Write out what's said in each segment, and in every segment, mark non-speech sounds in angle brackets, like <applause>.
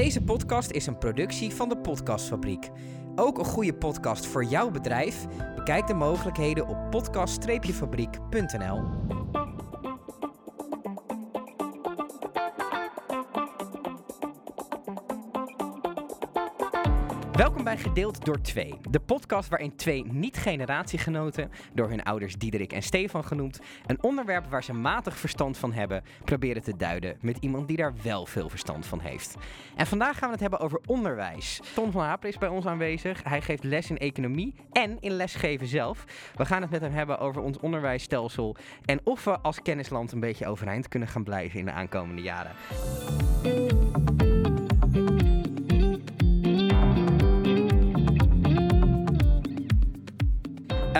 Deze podcast is een productie van de Podcastfabriek. Ook een goede podcast voor jouw bedrijf? Bekijk de mogelijkheden op podcast-fabriek.nl. Welkom bij Gedeeld door Twee, de podcast waarin twee niet-generatiegenoten, door hun ouders Diederik en Stefan genoemd, een onderwerp waar ze matig verstand van hebben, proberen te duiden met iemand die daar wel veel verstand van heeft. En vandaag gaan we het hebben over onderwijs. Tom van Haper is bij ons aanwezig. Hij geeft les in economie en in lesgeven zelf. We gaan het met hem hebben over ons onderwijsstelsel en of we als kennisland een beetje overeind kunnen gaan blijven in de aankomende jaren.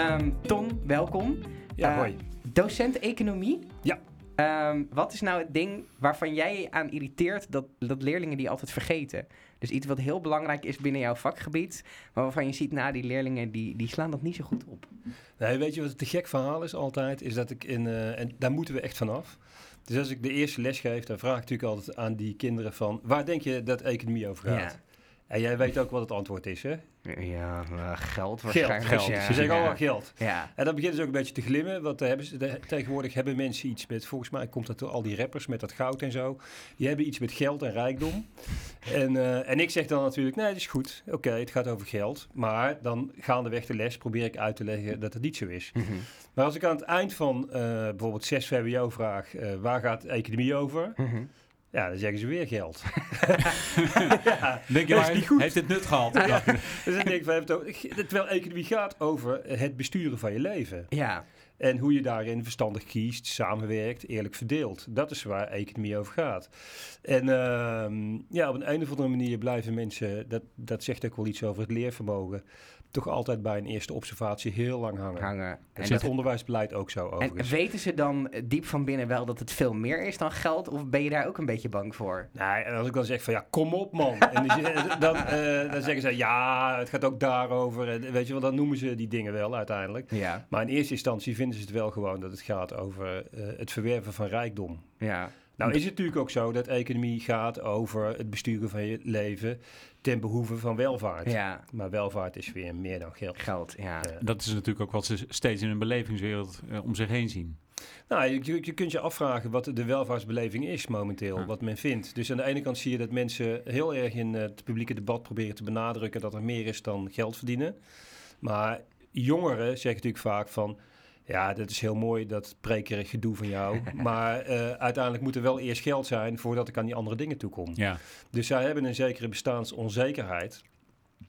Ehm, Tom, welkom. Ja, Eh, hoi. Docent economie? Ja. Ehm, wat is nou het ding waarvan jij aan irriteert dat, dat leerlingen die altijd vergeten? Dus iets wat heel belangrijk is binnen jouw vakgebied, maar waarvan je ziet, nou, die leerlingen die, die slaan dat niet zo goed op. Nee, weet je wat het te gek verhaal is altijd? Is dat ik in, eh, en daar moeten we echt vanaf. Dus als ik de eerste les geef, dan vraag ik natuurlijk altijd aan die kinderen van, waar denk je dat economie over gaat? En jij weet ook wat het antwoord is, hè? Ja, eh, geld Geld, waarschijnlijk. geld. Ja, Ze zeggen ja. allemaal geld. Ja. En dan beginnen ze ook een beetje te glimmen, want dan hebben ze, de- tegenwoordig hebben mensen iets met, volgens mij komt dat door al die rappers met dat goud en zo, die hebben iets met geld en rijkdom. en, eh, en ik zeg dan natuurlijk, nee, dat is goed, oké, het gaat over geld, maar dan gaandeweg de les probeer ik uit te leggen dat het niet zo is. Mhm. Maar als ik aan het eind van eh, bijvoorbeeld 6 VWO vraag, eh, waar gaat economie over? Mhm. Ja, dan zeggen ze weer geld. <laughs> ja, Denk je maar, niet goed. heeft het nut gehad? <laughs> Dus denk ik van, heeft het terwijl economie gaat over het besturen van je leven. Ja. En hoe je daarin verstandig kiest, samenwerkt, eerlijk verdeelt. Dat is waar economie over gaat. En ehm, ja, op een, een of andere manier blijven mensen, dat, dat zegt ook wel iets over het leervermogen, toch altijd bij een eerste observatie heel lang hangen. hangen. En En, dat, is onderwijsbeleid ook zo en overigens. weten ze dan diep van binnen wel dat het veel meer is dan geld? Of ben je daar ook een beetje bang voor? Nee, en als ik dan zeg van ja, kom op man. <laughs> En dan, eh, dan zeggen ze ja, het gaat ook daarover. En weet je wel, dan noemen ze die dingen wel uiteindelijk. Ja. Maar in eerste instantie vinden ze het wel gewoon dat het gaat over eh, het verwerven van rijkdom. Ja. Nou is het natuurlijk ook zo dat economie gaat over het besturen van je leven ten behoeve van welvaart. Ja. Maar welvaart is weer meer dan geld. Geld, ja. Ja. Dat is natuurlijk ook wat ze steeds in hun belevingswereld eh, om zich heen zien. Nou, je, je- je kunt je afvragen wat de welvaartsbeleving is momenteel, Ja. wat men vindt. Dus aan de ene kant zie je dat mensen heel erg in het publieke debat proberen te benadrukken dat er meer is dan geld verdienen. Maar jongeren zeggen natuurlijk vaak van, ja, dat is heel mooi, dat prekerig gedoe van jou. <laughs> maar eh, uiteindelijk moet er wel eerst geld zijn voordat ik aan die andere dingen toe kom. Ja, Dus zij hebben een zekere bestaansonzekerheid.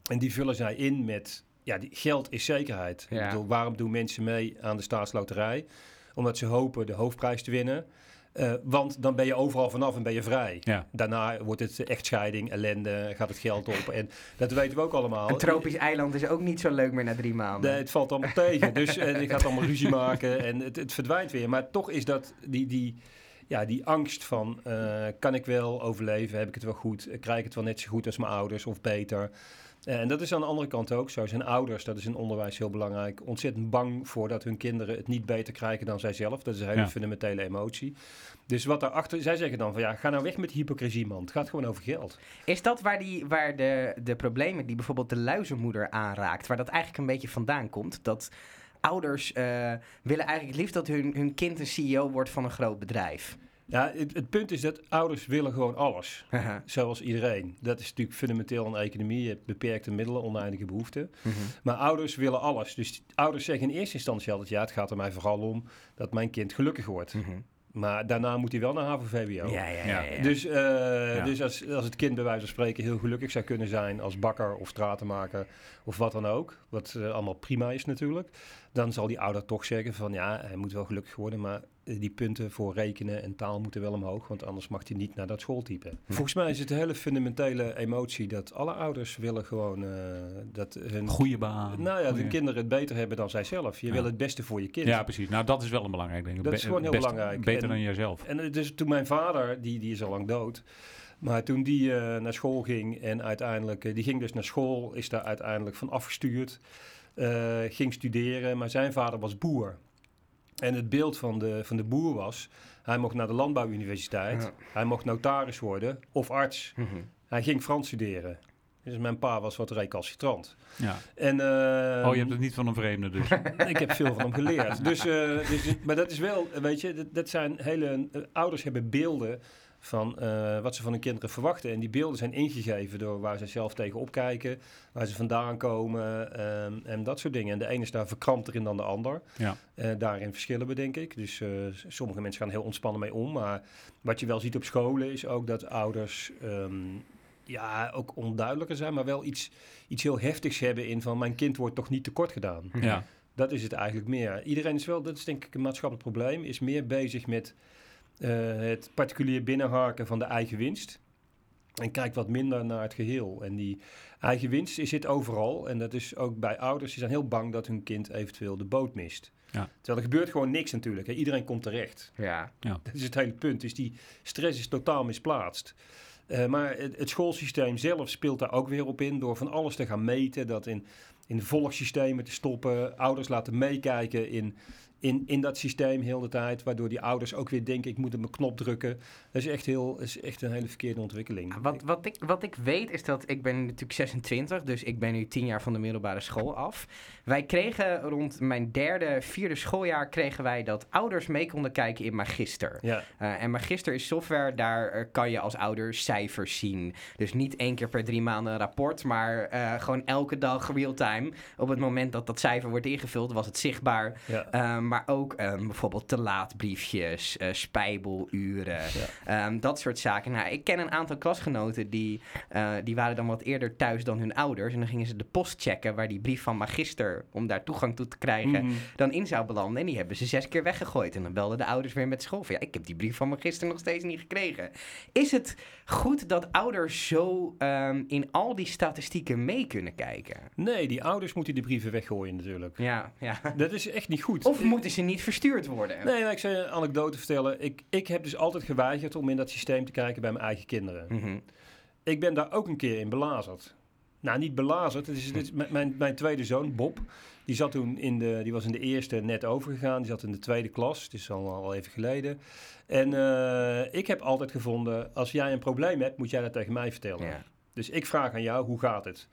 En die vullen zij in met, ja, die, geld is zekerheid. Ja. Ik bedoel, waarom doen mensen mee aan de staatsloterij? Omdat ze hopen de hoofdprijs te winnen. Eh, want dan ben je overal vanaf en ben je vrij. ja. Daarna wordt het echtscheiding, ellende, gaat het geld op. En dat weten we ook allemaal. Een tropisch eiland is ook niet zo leuk meer na drie maanden. Nee, het valt allemaal tegen. Dus eh, je gaat allemaal ruzie maken en het, het verdwijnt weer. Maar toch is dat die, die, ja, die angst van... eh, kan ik wel overleven? Heb ik het wel goed? Krijg ik het wel net zo goed als mijn ouders of beter? Eh, en dat is aan de andere kant ook zo. Zijn ouders, dat is in onderwijs heel belangrijk... ontzettend bang voor dat hun kinderen het niet beter krijgen dan zijzelf. Dat is een hele Ja. fundamentele emotie. Dus wat daarachter... Zij zeggen dan van ja, ga nou weg met die hypocrisie, man. Het gaat gewoon over geld. Is dat waar, die, waar de, de problemen die bijvoorbeeld de luizenmoeder aanraakt, waar dat eigenlijk een beetje vandaan komt? Dat ouders eh, willen eigenlijk het liefst dat hun, hun kind een CEO wordt van een groot bedrijf. Ja, het, het punt is dat ouders willen gewoon alles. <laughs> Zoals iedereen. Dat is natuurlijk fundamenteel in economie. Je hebt beperkte middelen, oneindige behoeften. Mhm. Maar ouders willen alles. Dus ouders zeggen in eerste instantie altijd... ja, het gaat er mij vooral om dat mijn kind gelukkig wordt. Mhm. Maar daarna moet hij wel naar HAVO-VWO. Ja, ja, ja. Ja. ja. Dus, eh, dus als, als het kind bij wijze van spreken heel gelukkig zou kunnen zijn... als bakker of stratenmaker of wat dan ook... wat eh, allemaal prima is natuurlijk... dan zal die ouder toch zeggen van... ja, hij moet wel gelukkig worden... maar die punten voor rekenen en taal moeten wel omhoog... want anders mag hij niet naar dat schooltype. Volgens mij is het een hele fundamentele emotie... dat alle ouders willen gewoon... eh, dat hun, Goede baan. nou ja, Goeie- hun kinderen het beter hebben dan zijzelf. Je Ja. wil het beste voor je kind. Ja, precies. Nou, dat is wel een belangrijk ding. Dat is gewoon heel best- belangrijk. Beter En- dan jijzelf. En eh, dus toen mijn vader, die, die is al lang dood, maar toen die eh, naar school ging en uiteindelijk, eh, die ging dus naar school, is daar uiteindelijk van afgestuurd, eh, ging studeren, maar zijn vader was boer. En het beeld van de, van de boer was, hij mocht naar de landbouwuniversiteit, Ja. hij mocht notaris worden of arts. Mhm. Hij ging Frans studeren. Dus mijn pa was wat recalcitrant. Ja. En, ehm, Oh, je hebt het niet van een vreemde dus. <laughs> ik heb veel van hem geleerd. Dus, eh, dus, maar dat is wel, weet je, dat, dat zijn hele... eh, ouders hebben beelden van eh, wat ze van hun kinderen verwachten. En die beelden zijn ingegeven door waar ze zelf tegen opkijken, waar ze vandaan komen ehm, en dat soort dingen. En de ene is daar verkrampter in dan de ander. Ja. Eh, daarin verschillen we, denk ik. Dus eh, sommige mensen gaan heel ontspannen mee om. Maar wat je wel ziet op scholen is ook dat ouders... ehm, ja, ook onduidelijker zijn, maar wel iets, iets heel heftigs hebben in van mijn kind wordt toch niet tekort gedaan. Ja. Dat is het eigenlijk meer. Iedereen is wel, dat is denk ik een maatschappelijk probleem, is meer bezig met het particulier binnenharken van de eigen winst. En kijkt wat minder naar het geheel. En die eigen winst is zit overal. En dat is ook bij ouders. Die zijn heel bang dat hun kind eventueel de boot mist. Ja. Terwijl er gebeurt gewoon niks natuurlijk. Hè. Iedereen komt terecht. Ja. Dat is het hele punt. Dus die stress is totaal misplaatst. Eh, maar het, het schoolsysteem zelf speelt daar ook weer op in. Door van alles te gaan meten. Dat in, in de volgsystemen te stoppen. Ouders laten meekijken in, in, in dat systeem heel de tijd. Waardoor die ouders ook weer denken, ik moet op mijn knop drukken. Dat is echt, heel, is echt een hele verkeerde ontwikkeling. Wat, wat, ik, wat ik weet is dat ik ben natuurlijk 26, dus ik ben nu 10 jaar van de middelbare school af. Wij kregen rond mijn derde, vierde schooljaar kregen wij dat ouders mee konden kijken in Magister. Ja, Eh, en Magister is software, daar eh, kan je als ouder cijfers zien. Dus niet één keer per drie maanden een rapport, maar eh, gewoon elke dag real-time. Op het moment dat dat cijfer wordt ingevuld, was het zichtbaar. ja. Eh, maar ook eh, bijvoorbeeld te laat briefjes, eh, spijbeluren, ehm, dat soort zaken. Nou, ik ken een aantal klasgenoten die, eh, die waren dan wat eerder thuis dan hun ouders. En dan gingen ze de post checken waar die brief van Magister, om daar toegang toe te krijgen, Mhm. dan in zou belanden. En die hebben ze zes keer weggegooid. En dan belden de ouders weer met school van... ja, ik heb die brief van Magister nog steeds niet gekregen. Is het goed dat ouders zo ehm, in al die statistieken mee kunnen kijken? Nee, die ouders moeten die brieven weggooien natuurlijk. Ja, ja. Dat is echt niet goed. Of moeten ze niet verstuurd worden? Nee, maar ik zou je een anekdote vertellen. Ik, ik heb dus altijd geweigerd om in dat systeem te kijken bij mijn eigen kinderen. Mhm. Ik ben daar ook een keer in belazerd. Nou, niet belazerd. Het is, dit is mijn- mijn, tweede zoon, Bob. Die, zat toen in de, die was in de eerste net overgegaan. Die zat in de tweede klas. Het is al, al even geleden. En eh, ik heb altijd gevonden, als jij een probleem hebt, moet jij dat tegen mij vertellen. Ja. Dus ik vraag aan jou, hoe gaat het?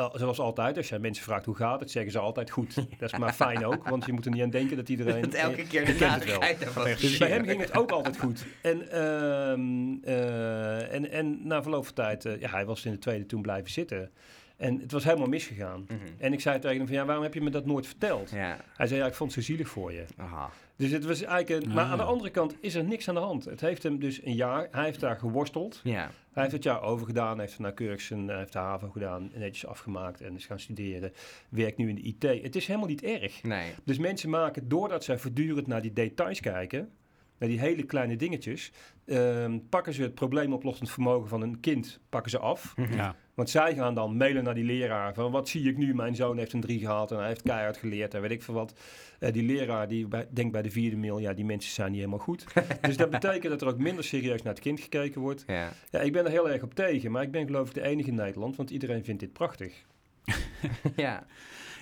Uh, zoals altijd, als jij mensen vraagt hoe gaat het, zeggen ze altijd goed. <laughs> Dat is maar fijn ook, want je moet er niet aan denken dat iedereen... Dat elke keer je de kent het wel. Dus bij hem ging het ook altijd goed. En, ehm, eh, en, en na verloop van tijd, eh, ja, hij was in de tweede toen blijven zitten. En het was helemaal misgegaan. Mhm. En ik zei tegen hem van, ja, waarom heb je me dat nooit verteld? Ja, Hij zei, ja, ik vond het zo zielig voor je. aha. Dus het was eigenlijk een, Maar Ah. aan de andere kant is er niks aan de hand. Het heeft hem dus een jaar, hij heeft daar geworsteld. Ja, Hij heeft het jaar overgedaan, heeft nauwkeurig zijn, heeft de HAVO gedaan, netjes afgemaakt en is gaan studeren. Werkt nu in de IT. Het is helemaal niet erg. nee. Dus mensen maken, doordat zij voortdurend naar die details kijken, naar die hele kleine dingetjes, ehm, pakken ze het probleemoplossend vermogen van een kind pakken ze af. Ja. <laughs> Want zij gaan dan mailen naar die leraar van wat zie ik nu? Mijn zoon heeft een 3 gehaald en hij heeft keihard geleerd en weet ik veel wat. Eh, die leraar die bij, denkt bij de vierde mail, ja die mensen zijn niet helemaal goed. <laughs> dus dat betekent dat er ook minder serieus naar het kind gekeken wordt. Ja. Ja, ik ben er heel erg op tegen, maar ik ben geloof ik de enige in Nederland, want iedereen vindt dit prachtig. <laughs> ja.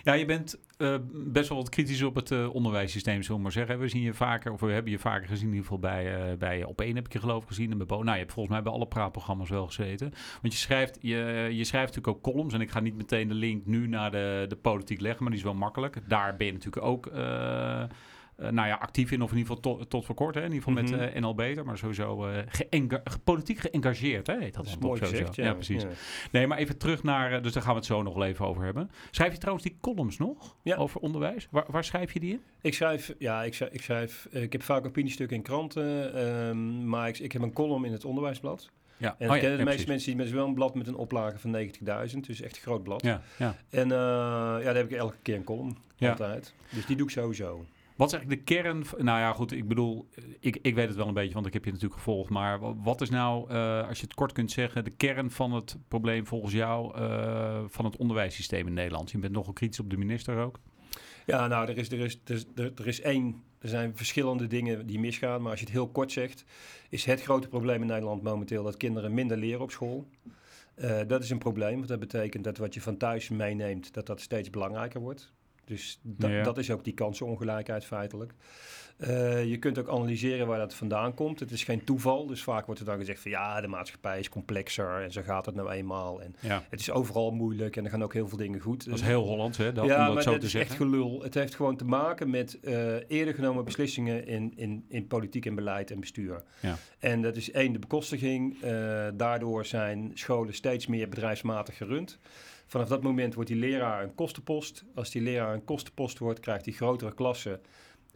Ja, je bent eh, best wel wat kritisch op het eh, onderwijssysteem, zullen we maar zeggen. We zien je vaker, of we hebben je vaker gezien, in ieder geval bij, eh, bij Op één heb ik je geloof gezien. En bij Bo nou, je hebt volgens mij bij alle praatprogramma's wel gezeten. Want je schrijft, je, je schrijft natuurlijk ook columns. En ik ga niet meteen de link nu naar de, de politiek leggen, maar die is wel makkelijk. Daar ben je natuurlijk ook... eh, nou ja, actief in, of in ieder geval tot, tot voor kort, hè? in ieder geval Mhm. met eh NL Beter, maar sowieso eh ge- politiek geëngageerd, hè? heet dat Dat is dan gezegd, sowieso. ja. precies. Ja. Nee, maar even terug naar, dus daar gaan we het zo nog wel even over hebben. Schrijf je trouwens die columns nog Ja. over onderwijs? Waar, waar schrijf je die in? Ik schrijf, ja, ik schrijf, ik, schrijf, ik heb vaak opiniestukken in kranten, ehm, maar ik, ik heb een column in het Onderwijsblad. Ja, En kennen de meeste mensen die met wel een blad met een oplage van 90.000, dus echt een groot blad. Ja, ja. En ja, daar heb ik elke keer een column, Ja. altijd. Dus die doe ik sowieso. Wat is eigenlijk de kern? Nou ja, goed, ik bedoel, ik, ik weet het wel een beetje, want ik heb je natuurlijk gevolgd. Maar wa- wat is nou, eh, als je het kort kunt zeggen, de kern van het probleem volgens jou eh, van het onderwijssysteem in Nederland? Je bent nogal kritisch op de minister ook. Ja, nou, er is, er, is, er, is, er, er is één, er zijn verschillende dingen die misgaan, maar als je het heel kort zegt, is het grote probleem in Nederland momenteel dat kinderen minder leren op school. Eh, dat is een probleem, want dat betekent dat wat je van thuis meeneemt, dat dat steeds belangrijker wordt. Dus da- Ja. dat is ook die kansenongelijkheid feitelijk. Eh, je kunt ook analyseren waar dat vandaan komt. Het is geen toeval. Dus vaak wordt er dan gezegd van ja, de maatschappij is complexer en zo gaat het nou eenmaal. En Ja. het is overal moeilijk en er gaan ook heel veel dingen goed. Dat is Dus- heel Hollands, hè? Dat, om ja, dat maar zo dat te is zeggen. echt gelul. Het heeft gewoon te maken met eh, eerder genomen beslissingen in, in, in politiek en beleid en bestuur. Ja. En dat is één, de bekostiging. Eh, daardoor zijn scholen steeds meer bedrijfsmatig gerund. Vanaf dat moment wordt die leraar een kostenpost. Als die leraar een kostenpost wordt, krijgt hij grotere klassen,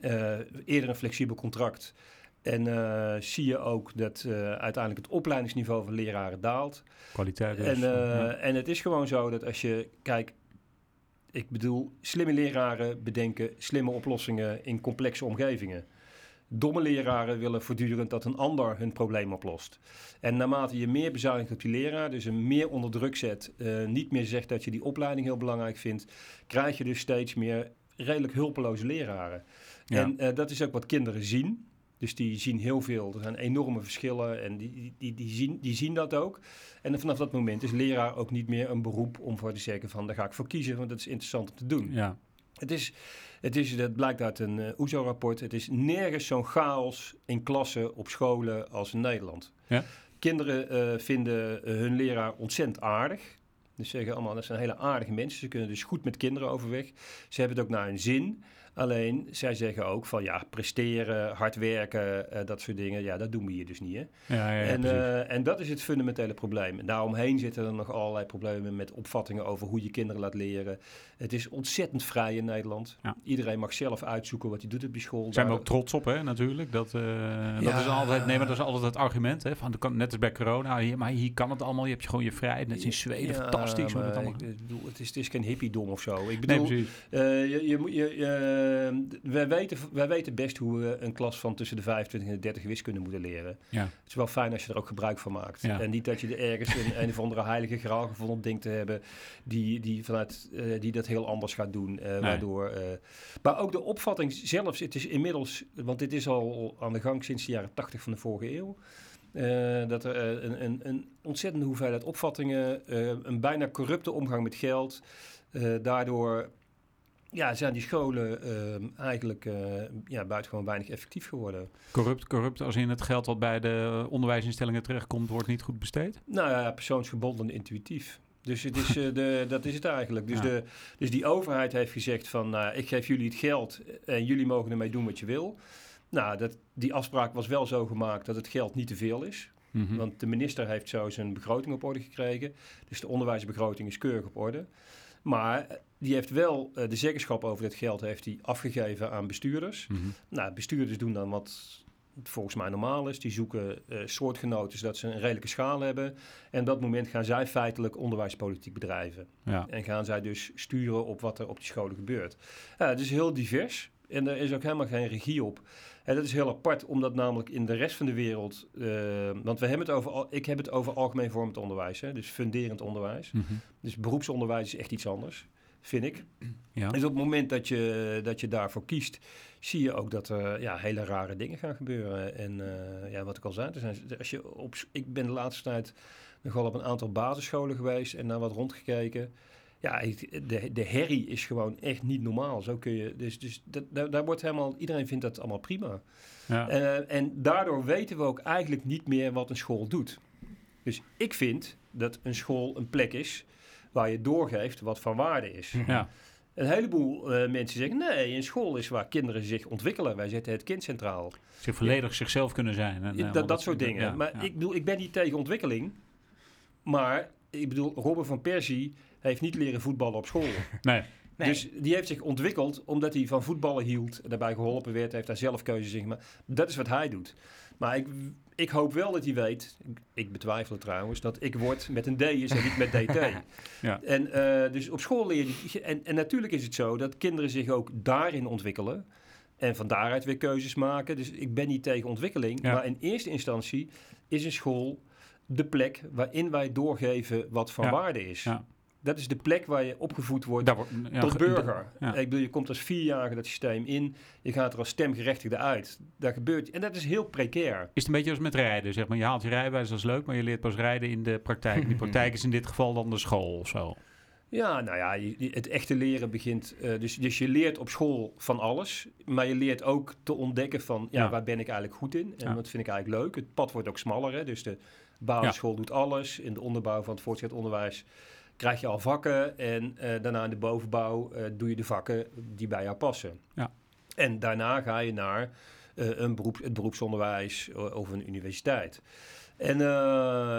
eh, eerder een flexibel contract. En eh, zie je ook dat eh, uiteindelijk het opleidingsniveau van leraren daalt. Kwaliteit dus. En, ja. en het is gewoon zo dat als je, kijk, ik bedoel, slimme leraren bedenken slimme oplossingen in complexe omgevingen. Domme leraren willen voortdurend dat een ander hun probleem oplost. En naarmate je meer bezuinigt op die leraar, dus hem meer onder druk zet, eh, niet meer zegt dat je die opleiding heel belangrijk vindt, krijg je dus steeds meer redelijk hulpeloze leraren. Ja. En eh, dat is ook wat kinderen zien. Dus die zien heel veel. Er zijn enorme verschillen en die, die, die, die, zien, die zien dat ook. En vanaf dat moment is leraar ook niet meer een beroep om voor te zeggen van daar ga ik voor kiezen, want dat is interessant om te doen. ja. Het is, het is, dat blijkt uit een eh OESO-rapport, het is nergens zo'n chaos in klassen op scholen als in Nederland. Ja. Kinderen eh, vinden hun leraar ontzettend aardig. Dus zeggen allemaal, dat zijn hele aardige mensen. Ze kunnen dus goed met kinderen overweg. Ze hebben het ook naar hun zin. Alleen, zij zeggen ook van ja, presteren, hard werken, eh, dat soort dingen. Ja, dat doen we hier dus niet. Hè? Ja, ja, en, eh, en dat is het fundamentele probleem. En daaromheen zitten er nog allerlei problemen met opvattingen over hoe je kinderen laat leren. Het is ontzettend vrij in Nederland. Ja. Iedereen mag zelf uitzoeken wat hij doet op je school. Daar zijn we ook trots op, hè, natuurlijk. Dat, eh, dat Ja. is altijd, nee, maar dat is altijd het argument. Hè, van, net als bij corona, hier, maar hier kan het allemaal. Je hebt gewoon je vrijheid. Net als in Zweden, Ja, fantastisch. maar allemaal... ik bedoel, het, is, het is geen hippiedom of zo. Ik Nee, bedoel, precies. eh, je, je, moet- je, je- wij, weten, wij weten best hoe we een klas van tussen de 25 en de 30 wiskunde moeten leren. Ja. Het is wel fijn als je er ook gebruik van maakt. Ja. En niet dat je er ergens een, een of andere heilige graal gevonden denkt te hebben die, die, vanuit, eh, die dat heel anders gaat doen. eh, waardoor, eh, maar ook de opvatting zelfs, het is inmiddels, want dit is al aan de gang sinds de jaren 80 van de vorige eeuw. dat er een, een, een ontzettende hoeveelheid opvattingen, een bijna corrupte omgang met geld. daardoor ja, zijn die scholen eh, eigenlijk eh ja, buitengewoon weinig effectief geworden. Corrupt, corrupt als in het geld wat bij de onderwijsinstellingen terechtkomt, wordt niet goed besteed. Nou ja, persoonsgebonden en intuïtief. Dus het is, <laughs> eh, de, dat is het eigenlijk. Dus, Ja. de, dus die overheid heeft gezegd van, nou, ik geef jullie het geld en jullie mogen ermee doen wat je wil. Nou, dat, die afspraak was wel zo gemaakt dat het geld niet te veel is. Mhm. Want de minister heeft zo zijn begroting op orde gekregen. Dus de onderwijsbegroting is keurig op orde. Maar die heeft wel eh, de zeggenschap over dat geld heeft hij afgegeven aan bestuurders. Mhm. Nou, bestuurders doen dan wat volgens mij normaal is. Die zoeken eh, soortgenoten zodat ze een redelijke schaal hebben. En op dat moment gaan zij feitelijk onderwijspolitiek bedrijven. Ja. En gaan zij dus sturen op wat er op die scholen gebeurt. Ja, het is heel divers. En er is ook helemaal geen regie op. En dat is heel apart, omdat namelijk in de rest van de wereld... eh, want we hebben het over, ik heb het over algemeen vormend onderwijs. Hè, dus funderend onderwijs. Mhm. Dus beroepsonderwijs is echt iets anders, vind ik. Ja. Dus op het moment dat je, dat je daarvoor kiest, zie je ook dat er ja, hele rare dingen gaan gebeuren. En eh, ja, wat ik al zei, zijn, als je op, ik ben de laatste tijd nogal op een aantal basisscholen geweest en daar wat rondgekeken. Ja, de, de herrie is gewoon echt niet normaal. Zo kun je, dus dus dat, daar, daar wordt helemaal, iedereen vindt dat allemaal prima. Ja. Eh, en daardoor weten we ook eigenlijk niet meer wat een school doet. Dus ik vind dat een school een plek is waar je doorgeeft wat van waarde is. ja. Een heleboel eh, mensen zeggen, nee, een school is waar kinderen zich ontwikkelen. Wij zetten het kind centraal. Zich volledig zichzelf kunnen zijn. En, eh, dat, dat soort dingen. ja, maar ja. ik bedoel, ik ben niet tegen ontwikkeling. Maar ik bedoel, Robin van Persie heeft niet leren voetballen op school. <laughs> Nee. Nee. Dus die heeft zich ontwikkeld omdat hij van voetballen hield. Daarbij geholpen werd, heeft daar zelf keuzes in gemaakt. Dat is wat hij doet. Maar ik, ik hoop wel dat hij weet, ik, betwijfel het trouwens, dat ik word met een D is en niet met DT. <laughs> Ja. En eh, dus op school leer je, en, en natuurlijk is het zo dat kinderen zich ook daarin ontwikkelen. En van daaruit weer keuzes maken. Dus ik ben niet tegen ontwikkeling. Ja. Maar in eerste instantie is een school de plek waarin wij doorgeven wat van Ja. waarde is. Ja. Dat is de plek waar je opgevoed wordt Daar ja, tot ge- burger. ja. Ik bedoel, je komt als vierjarige dat systeem in. Je gaat er als stemgerechtigde uit. Daar gebeurt, en dat is heel precair. Is het een beetje als met rijden, zeg maar. Je haalt je rijbewijs, dat is leuk, maar je leert pas rijden in de praktijk. Die praktijk is in dit geval dan de school of zo. Ja, nou ja, het echte leren begint. eh, dus, dus je leert op school van alles. Maar je leert ook te ontdekken van ja, Ja. waar ben ik eigenlijk goed in? En Ja. wat vind ik eigenlijk leuk? Het pad wordt ook smaller. Hè? Dus de basisschool doet alles. In de onderbouw van het voortgezet onderwijs krijg je al vakken. En eh, daarna in de bovenbouw eh, doe je de vakken die bij jou passen. Ja. En daarna ga je naar eh, een beroep, het beroepsonderwijs of een universiteit. En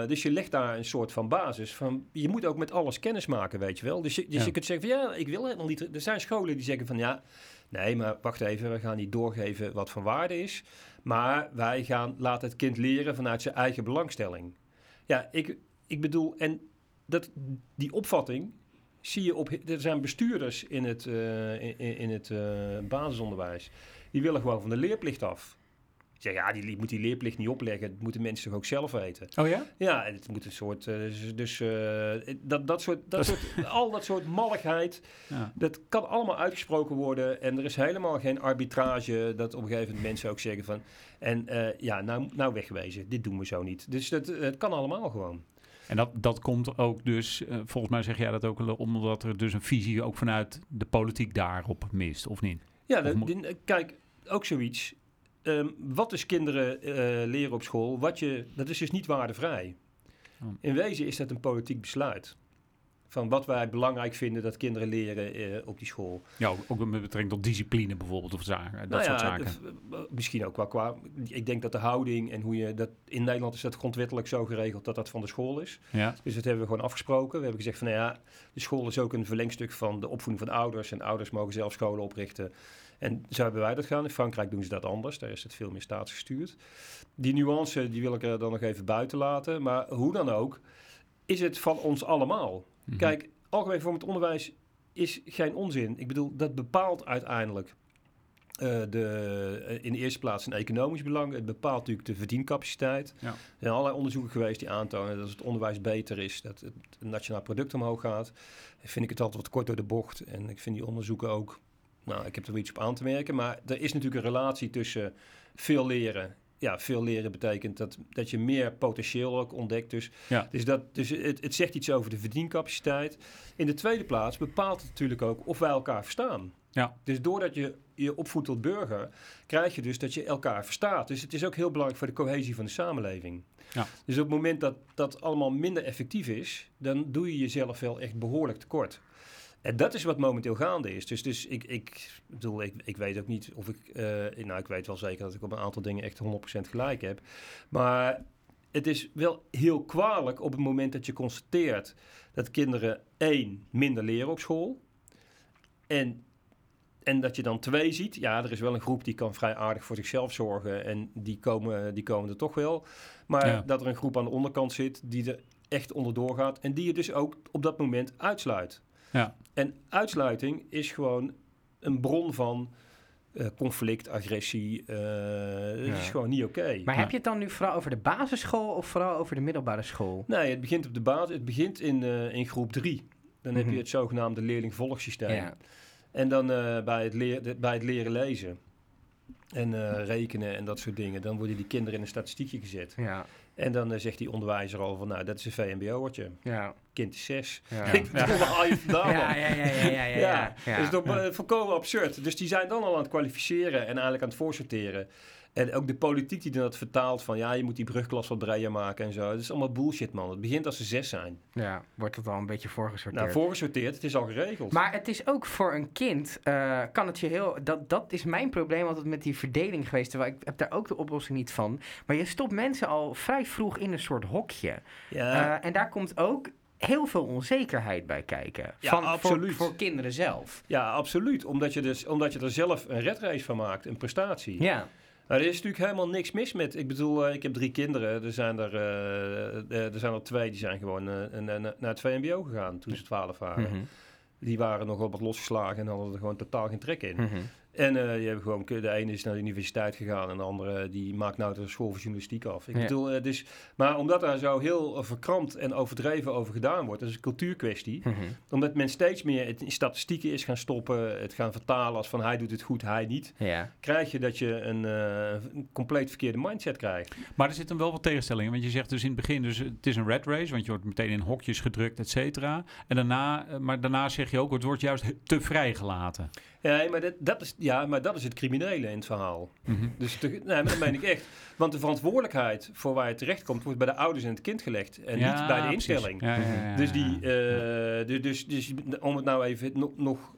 dus je legt daar een soort van basis van. Je moet ook met alles kennis maken, weet je wel. Dus, je, dus Ja. je kunt zeggen van ja, ik wil helemaal niet. Er zijn scholen die zeggen van ja, nee, maar wacht even, we gaan niet doorgeven wat van waarde is. Maar wij gaan laten het kind leren vanuit zijn eigen belangstelling. Ja, ik, ik bedoel, en dat, die opvatting zie je op. Er zijn bestuurders in het, eh, in, in het eh, basisonderwijs. Die willen gewoon van de leerplicht af. Die zeggen, ja, die, moet die leerplicht niet opleggen. Dat moeten mensen toch ook zelf weten. Oh ja? Ja, het moet een soort. eh, dus dus dat, dat soort, dat soort <laughs> al dat soort malligheid. Ja. Dat kan allemaal uitgesproken worden. En er is helemaal geen arbitrage. Dat op een gegeven moment mensen ook zeggen van. En ja, nou, nou wegwezen. Dit doen we zo niet. Dus dat, het kan allemaal gewoon. En dat, dat komt ook dus, eh, volgens mij zeg jij dat ook, wel, omdat er dus een visie ook vanuit de politiek daarop mist, of niet? Ja, Of kijk, ook zoiets. Ehm, wat dus kinderen eh, leren op school, wat je, dat is dus niet waardevrij. Oh. In wezen is dat een politiek besluit. Van wat wij belangrijk vinden dat kinderen leren eh, op die school. Ja, ook- ook met betrekking tot discipline bijvoorbeeld, of zaken, dat Nou soort ja, zaken. eh, misschien ook wel qua. Ik denk dat de houding en hoe je dat. In Nederland is dat grondwettelijk zo geregeld dat dat van de school is. Ja, Dus dat hebben we gewoon afgesproken. We hebben gezegd van nou ja, de school is ook een verlengstuk van de opvoeding van ouders. En ouders mogen zelf scholen oprichten. En zo hebben wij dat gedaan. In Frankrijk doen ze dat anders. Daar is het veel meer staatsgestuurd. Die nuance die wil ik er dan nog even buiten laten. Maar hoe dan ook, is het van ons allemaal. Mhm. Kijk, algemeen vormend onderwijs is geen onzin. Ik bedoel, dat bepaalt uiteindelijk eh, de, eh, in de eerste plaats een economisch belang. Het bepaalt natuurlijk de verdiencapaciteit. Ja. Er zijn allerlei onderzoeken geweest die aantonen dat als het onderwijs beter is, dat het nationaal product omhoog gaat. Vind ik het altijd wat kort door de bocht. En ik vind die onderzoeken ook, nou, ik heb er wel iets op aan te merken. Maar er is natuurlijk een relatie tussen veel leren. Ja, veel leren betekent dat, dat je meer potentieel ook ontdekt. Dus, Ja. dus, dat, dus het, het zegt iets over de verdiencapaciteit. In de tweede plaats bepaalt het natuurlijk ook of wij elkaar verstaan. Ja. Dus doordat je je opvoedt tot burger, krijg je dus dat je elkaar verstaat. Dus het is ook heel belangrijk voor de cohesie van de samenleving. Ja. Dus op het moment dat dat allemaal minder effectief is, dan doe je jezelf wel echt behoorlijk tekort. En dat is wat momenteel gaande is. Dus, dus ik, ik bedoel, ik, ik weet ook niet of ik... eh, nou, ik weet wel zeker dat ik op een aantal dingen echt 100% gelijk heb. Maar het is wel heel kwalijk op het moment dat je constateert... dat kinderen één, minder leren op school. En, en dat je dan twee ziet. Ja, er is wel een groep die kan vrij aardig voor zichzelf zorgen. En die komen, die komen er toch wel. Maar Ja. dat er een groep aan de onderkant zit die er echt onderdoor gaat. En die je dus ook op dat moment uitsluit. Ja. En uitsluiting is gewoon een bron van eh, conflict, agressie. eh Dat Ja. is gewoon niet oké. Maar Ja. heb je het dan nu vooral over de basisschool of vooral over de middelbare school? Nee, het begint op de basis. Het begint in, eh, in groep drie. Dan heb Mhm. je het zogenaamde leerlingvolgsysteem. Ja. En dan eh, bij, het leer, de- bij het leren lezen en eh, rekenen en dat soort dingen, dan worden die kinderen in een statistiekje gezet. Ja, En dan eh, zegt die onderwijzer al van, nou, dat is een VMBO'ertje. ja, Kind is zes. ja. <laughs> Ik bedoel, waar haal je het vandaan? Ja, ja, ja, ja, ja, ja, dat is toch eh, volkomen absurd. Dus die zijn dan al aan het kwalificeren en eigenlijk aan het voorsorteren. En ook de politiek die dat vertaalt van ja, je moet die brugklas wat breder maken en zo. Dat is allemaal bullshit, man. Het begint als ze zes zijn. Ja, wordt het al een beetje voorgesorteerd. Nou, voorgesorteerd, het is al geregeld. Maar het is ook voor een kind, eh, kan het je heel... Dat, dat is mijn probleem altijd met die verdeling geweest. Terwijl ik heb daar ook de oplossing niet van. Maar je stopt mensen al vrij vroeg in een soort hokje. ja, Eh, en daar komt ook heel veel onzekerheid bij kijken. Ja, van, absoluut. Voor, voor kinderen zelf. ja, absoluut. Omdat je, dus, omdat je er zelf een redrace van maakt, een prestatie. Ja, Nou, er is natuurlijk helemaal niks mis met. Ik bedoel, eh, ik heb drie kinderen. Er zijn er, eh, eh, er zijn er twee die zijn gewoon een- naar het VMBO gegaan toen ze twaalf waren. Mhm. Die waren nog wat losgeslagen en hadden er gewoon totaal geen trek in. Mhm. En eh, je hebt gewoon, de ene is naar de universiteit gegaan en de andere die maakt nou de school voor journalistiek af. Ik Ja. bedoel, eh, dus, maar omdat daar zo heel eh, verkrampt en overdreven over gedaan wordt, dat is een cultuurkwestie. Mhm. Omdat men steeds meer het in statistieken is gaan stoppen, het gaan vertalen als van hij doet het goed, hij niet. Ja. Krijg je dat je een, eh, een compleet verkeerde mindset krijgt. Maar er zitten wel wat tegenstellingen. Want je zegt dus in het begin, dus het is een red race, want je wordt meteen in hokjes gedrukt, et cetera. En daarna, eh, maar daarna zeg je ook, het wordt juist te vrijgelaten. Ja, maar dat, dat is, ja, maar dat is het criminele in het verhaal. Dus te- nee, maar dat meen ik echt. Want de verantwoordelijkheid voor waar je terecht komt, wordt bij de ouders en het kind gelegd. En Ja, niet bij de instelling. Ja, Dus, die, eh, dus, dus, dus om het nou even nog, nog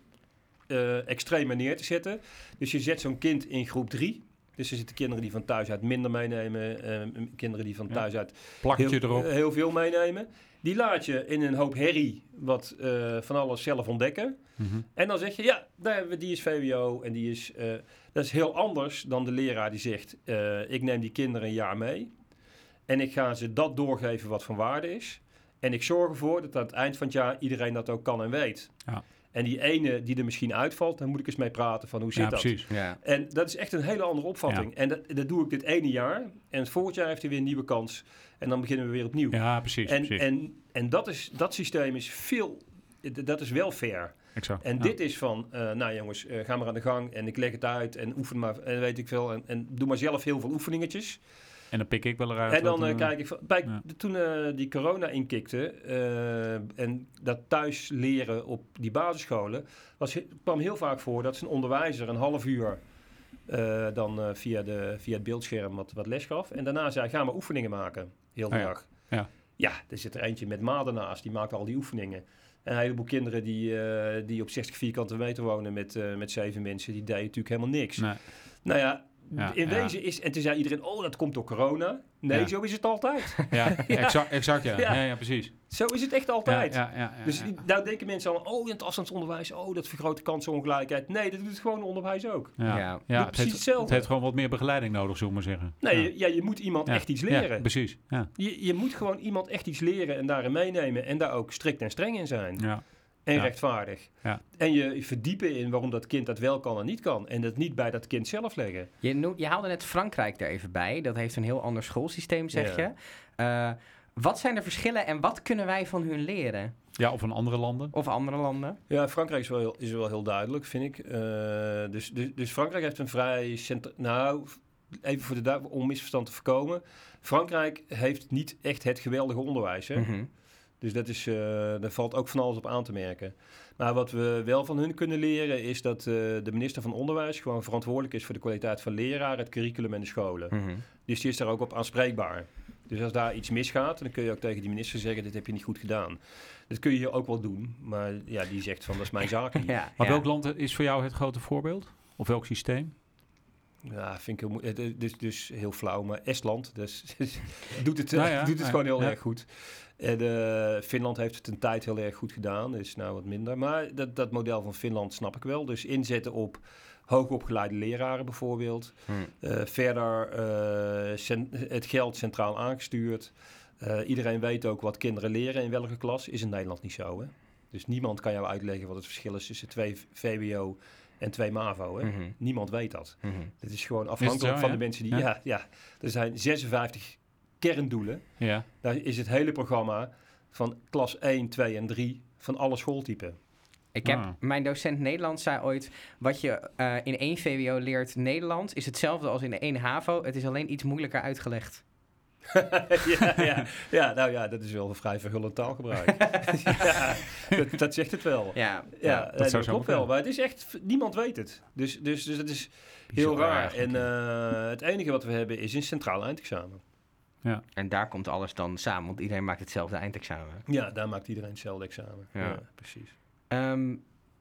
eh, extremer neer te zetten. Dus je zet zo'n kind in groep 3. Dus er zitten kinderen die van thuis uit minder meenemen. eh, kinderen die van thuis uit heel, erop. heel veel meenemen. Die laat je in een hoop herrie wat eh, van alles zelf ontdekken. Mhm. En dan zeg je, ja, daar hebben we, die is VWO en die is... eh, dat is heel anders dan de leraar die zegt... eh, ik neem die kinderen een jaar mee... en ik ga ze dat doorgeven wat van waarde is... en ik zorg ervoor dat aan het eind van het jaar iedereen dat ook kan en weet. Ja. En die ene die er misschien uitvalt, dan moet ik eens mee praten van hoe zit Ja, dat? precies. Ja. En dat is echt een hele andere opvatting. En dat, dat doe ik dit ene jaar. En volgend jaar heeft hij weer een nieuwe kans. En dan beginnen we weer opnieuw. Ja, precies. en precies. en, en dat, is, dat systeem is veel... Dat is wel fair. exact. En dit is van, eh, nou jongens, eh, ga maar aan de gang en ik leg het uit en oefen maar, en weet ik veel. En, en doe maar zelf heel veel oefeningetjes. En dan pik ik wel eruit. en dan wat, eh, eh, kijk ik van, bij, ja. toen eh, die corona inkikte en dat thuis leren op die basisscholen, was, kwam heel vaak voor dat zijn onderwijzer een half uur dan via, de, via het beeldscherm wat, wat les gaf. En daarna zei, ga maar oefeningen maken, heel de Oh ja. dag. Ja. ja, er zit er eentje met maat ernaast, die maakt al die oefeningen. En een heleboel kinderen die, die op 60 vierkante meter wonen met, met zeven mensen, die deden natuurlijk helemaal niks. Nee. Nou ja, Ja, in ja. wezen is, en toen zei iedereen, oh dat komt door corona. Nee, Ja. zo is het altijd. <laughs> Ja, exact, exact ja. <laughs> Ja. ja. Ja, precies. zo is het echt altijd. Ja, ja, ja, ja, Dus ja. nou denken mensen al, oh in het afstandsonderwijs, oh dat vergroot de kansenongelijkheid. Nee, dat doet het gewoon onderwijs ook. Ja, Ja. ja. Doe het, precies heeft, hetzelfde. het heeft gewoon wat meer begeleiding nodig, zullen we maar zeggen. Nee, ja. je, ja, je moet iemand Ja. echt iets Ja, leren. precies. Ja. je, je moet gewoon iemand echt iets leren en daarin meenemen. En daar ook strikt en streng in zijn. Ja. En Ja. rechtvaardig. Ja. En je verdiepen in waarom dat kind dat wel kan en niet kan. En dat niet bij dat kind zelf leggen. Je, je haalde net Frankrijk er even bij. Dat heeft een heel ander schoolsysteem, zeg Ja. je. Eh, wat zijn de verschillen en wat kunnen wij van hun leren? ja, of van andere landen. Of andere landen? Ja, Frankrijk is wel heel, is wel heel duidelijk, vind ik. Eh, dus, dus, dus Frankrijk heeft een vrij... Nou, even voor de om misverstand te voorkomen. Frankrijk heeft niet echt het geweldige onderwijs. Hè? Mhm. Dus dat is, eh, daar valt ook van alles op aan te merken. Maar wat we wel van hun kunnen leren is dat eh, de minister van Onderwijs gewoon verantwoordelijk is voor de kwaliteit van leraren, het curriculum en de scholen. Mhm. Dus die is daar ook op aanspreekbaar. Dus als daar iets misgaat, dan kun je ook tegen die minister zeggen, dit heb je niet goed gedaan. Dat kun je hier ook wel doen, maar ja, die zegt van, dat is mijn <laughs> zaak niet. Ja, Maar ja. welk land is voor jou het grote voorbeeld? Of welk systeem? Ja, vind ik heel, het- dus, dus heel flauw, maar Estland dus, <laughs> doet het, <laughs> Nou ja, doet het gewoon heel ja. erg goed. En eh, Finland heeft het een tijd heel erg goed gedaan, is nou wat minder. Maar dat, dat model van Finland snap ik wel. Dus inzetten op hoogopgeleide leraren bijvoorbeeld. Hm. Eh, verder eh, het geld centraal aangestuurd. Iedereen weet ook wat kinderen leren in welke klas. Is in Nederland niet zo, hè? Dus niemand kan jou uitleggen wat het verschil is tussen twee VWO en twee MAVO, hè? Mhm. Niemand weet dat. Het is gewoon afhankelijk zo, van ja? de mensen die... Ja. Ja. Ja, er zijn 56 kerndoelen. Ja. Daar is het hele programma van klas 1, 2 en 3 van alle schooltypen. Ik heb, Ah. Mijn docent Nederlands zei ooit... wat je eh, in één VWO leert Nederlands... is hetzelfde als in één HAVO. Het is alleen iets moeilijker uitgelegd. <laughs> ja, ja, ja, nou ja, dat is wel een vrij verhullend taalgebruik. <laughs> ja, dat, dat zegt het wel. Ja, Ja, dat dat, zou zo klopt kunnen. wel. Maar het is echt, niemand weet het. Dus, dus, dus het is heel raar. En eh, het enige wat we hebben is een centraal eindexamen. En daar komt alles dan samen, want iedereen maakt hetzelfde eindexamen. Ja, daar maakt iedereen hetzelfde examen. Ja. Ja, precies. Ehm,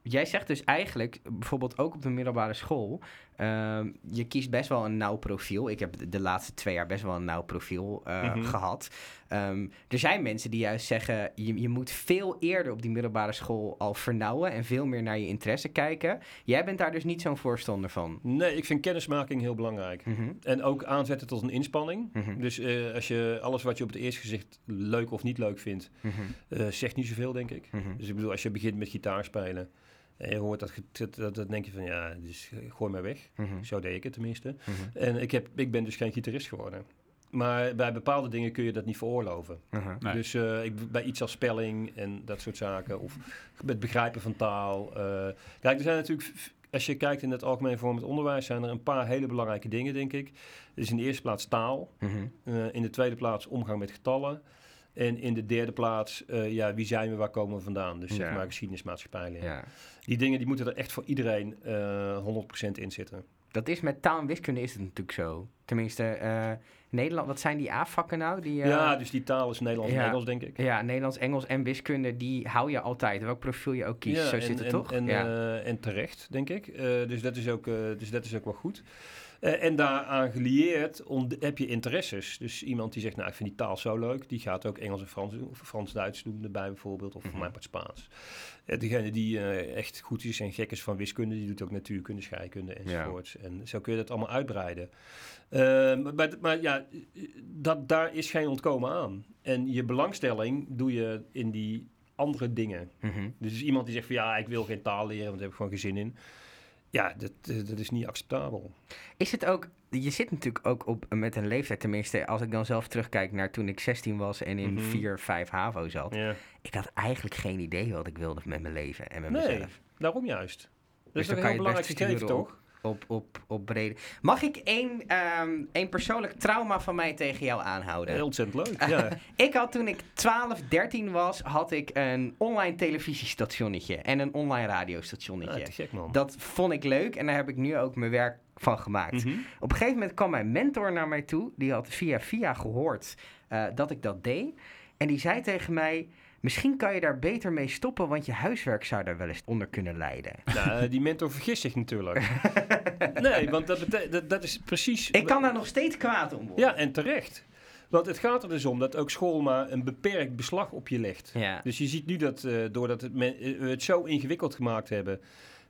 jij zegt dus eigenlijk, bijvoorbeeld ook op de middelbare school, ehm, je kiest best wel een nauw profiel. Ik heb de, laatste twee jaar best wel een nauw profiel eh, Mhm. gehad. Ehm, er zijn mensen die juist zeggen, je, je moet veel eerder op die middelbare school al vernauwen en veel meer naar je interesse kijken. Jij bent daar dus niet zo'n voorstander van. Nee, ik vind kennismaking heel belangrijk. Mhm, En ook aanzetten tot een inspanning. mhm, Dus eh, als je alles wat je op het eerste gezicht leuk of niet leuk vindt, eh, zegt niet zoveel, denk ik. Dus ik bedoel, als je begint met gitaar spelen En je hoort dat, dat, dat denk je van, ja, dus gooi maar weg. Mhm. Zo deed ik het tenminste. Mhm. En ik, heb, ik ben dus geen gitarist geworden. Maar bij bepaalde dingen kun je dat niet veroorloven. Mhm. Nee. Dus eh, ik, bij iets als spelling en dat soort zaken. Of het begrijpen van taal. eh. kijk, er zijn natuurlijk... Als je kijkt in het algemeen vormend onderwijs... zijn er een paar hele belangrijke dingen, denk ik. Dus in de eerste plaats taal. Eh, in de tweede plaats omgang met getallen. En in de derde plaats, eh, ja, wie zijn we, waar komen we vandaan? Dus zeg maar. Ja. Die dingen die moeten er echt voor iedereen eh 100% in zitten. Dat is met taal en wiskunde is het natuurlijk zo. Tenminste, eh, Nederland, wat zijn die A-vakken nou? Die, eh, ja, dus die taal is Nederlands en. Engels, denk ik. ja, Nederlands, Engels en wiskunde, die hou je altijd. Welk profiel je ook kiest, Ja, zo en, zit het en, toch? En, ja. eh, en terecht, denk ik. Eh, dus, dat is ook, eh, dus dat is ook wel goed. Eh, en daaraan gelieerd heb je interesses. Dus iemand die zegt, nou, ik vind die taal zo leuk. Die gaat ook Engels en Frans doen. Of Frans-Duits doen erbij bijvoorbeeld. Of voor Mhm. mij part Spaans. Eh, degene die eh, echt goed is en gek is van wiskunde. Die doet ook natuurkunde, scheikunde enzovoorts. En zo kun je dat allemaal uitbreiden. Maar, maar, maar ja, dat, daar is geen ontkomen aan. En je belangstelling doe je in die andere dingen. Mhm. Dus iemand die zegt van ja, ik wil geen taal leren, want daar heb ik gewoon geen zin in. Ja, dat, eh, dat is niet acceptabel. Is het ook, je zit natuurlijk ook op met een leeftijd, tenminste, als ik dan zelf terugkijk naar toen ik 16 was en in Mhm. 4, 5 HAVO zat. Ik had eigenlijk geen idee wat ik wilde met mijn leven en met Nee, mezelf. daarom juist. Dat Dus is dan toch kan een je heel belangrijk gegeven, toch? Op, op, op brede. Mag ik één, ehm, één persoonlijk trauma van mij tegen jou aanhouden? Heel ontzettend leuk, <laughs> ja. Ik had toen ik 12, 13 was, had ik een online televisiestationnetje en een online radiostationnetje. ja te gek, man. Dat vond ik leuk en daar heb ik nu ook mijn werk van gemaakt. Mhm. Op een gegeven moment kwam mijn mentor naar mij toe. Die had via via gehoord eh, dat ik dat deed. En die zei tegen mij... Misschien kan je daar beter mee stoppen, want je huiswerk zou daar wel eens onder kunnen lijden. <laughs> Nou, eh, die mentor vergist zich natuurlijk. <laughs> nee, want dat, dat, dat is precies... Ik kan daar nog steeds kwaad om worden. Ja, en terecht. Want het gaat er dus om dat ook school maar een beperkt beslag op je legt. Ja. Dus je ziet nu dat eh, doordat het men- eh, we het zo ingewikkeld gemaakt hebben...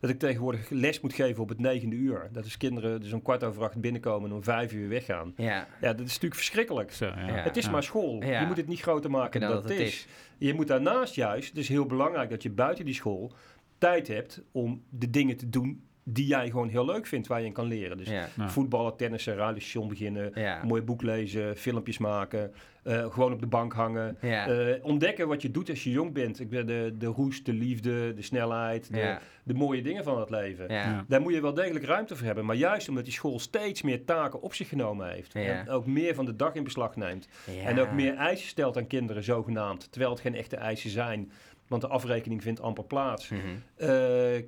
dat ik tegenwoordig les moet geven op het negende uur. Dat is kinderen dus om kwart over acht binnenkomen en om vijf uur weggaan. Ja. Ja, dat is natuurlijk verschrikkelijk. Zo, ja. Ja. Het is Ja. maar school. Ja. Je moet het niet groter maken dan Dan dat het is. Je moet daarnaast juist, het is heel belangrijk dat je buiten die school tijd hebt om de dingen te doen die jij gewoon heel leuk vindt, waar je in kan leren. Dus Ja. Voetballen, tennissen, radiostation beginnen, Ja. een mooi boek lezen, filmpjes maken, eh, gewoon op de bank hangen. Ja. Eh, ontdekken wat je doet als je jong bent. Ik ben de, de roes, de liefde, de snelheid, de, Ja. De mooie dingen van het leven. Ja. Ja. Daar moet je wel degelijk ruimte voor hebben. Maar juist omdat die school steeds meer taken op zich genomen heeft. Ja. En ook meer van de dag in beslag neemt. En ook meer eisen stelt aan kinderen, zogenaamd. Terwijl het geen echte eisen zijn. Want de afrekening vindt amper plaats. Mhm. Eh,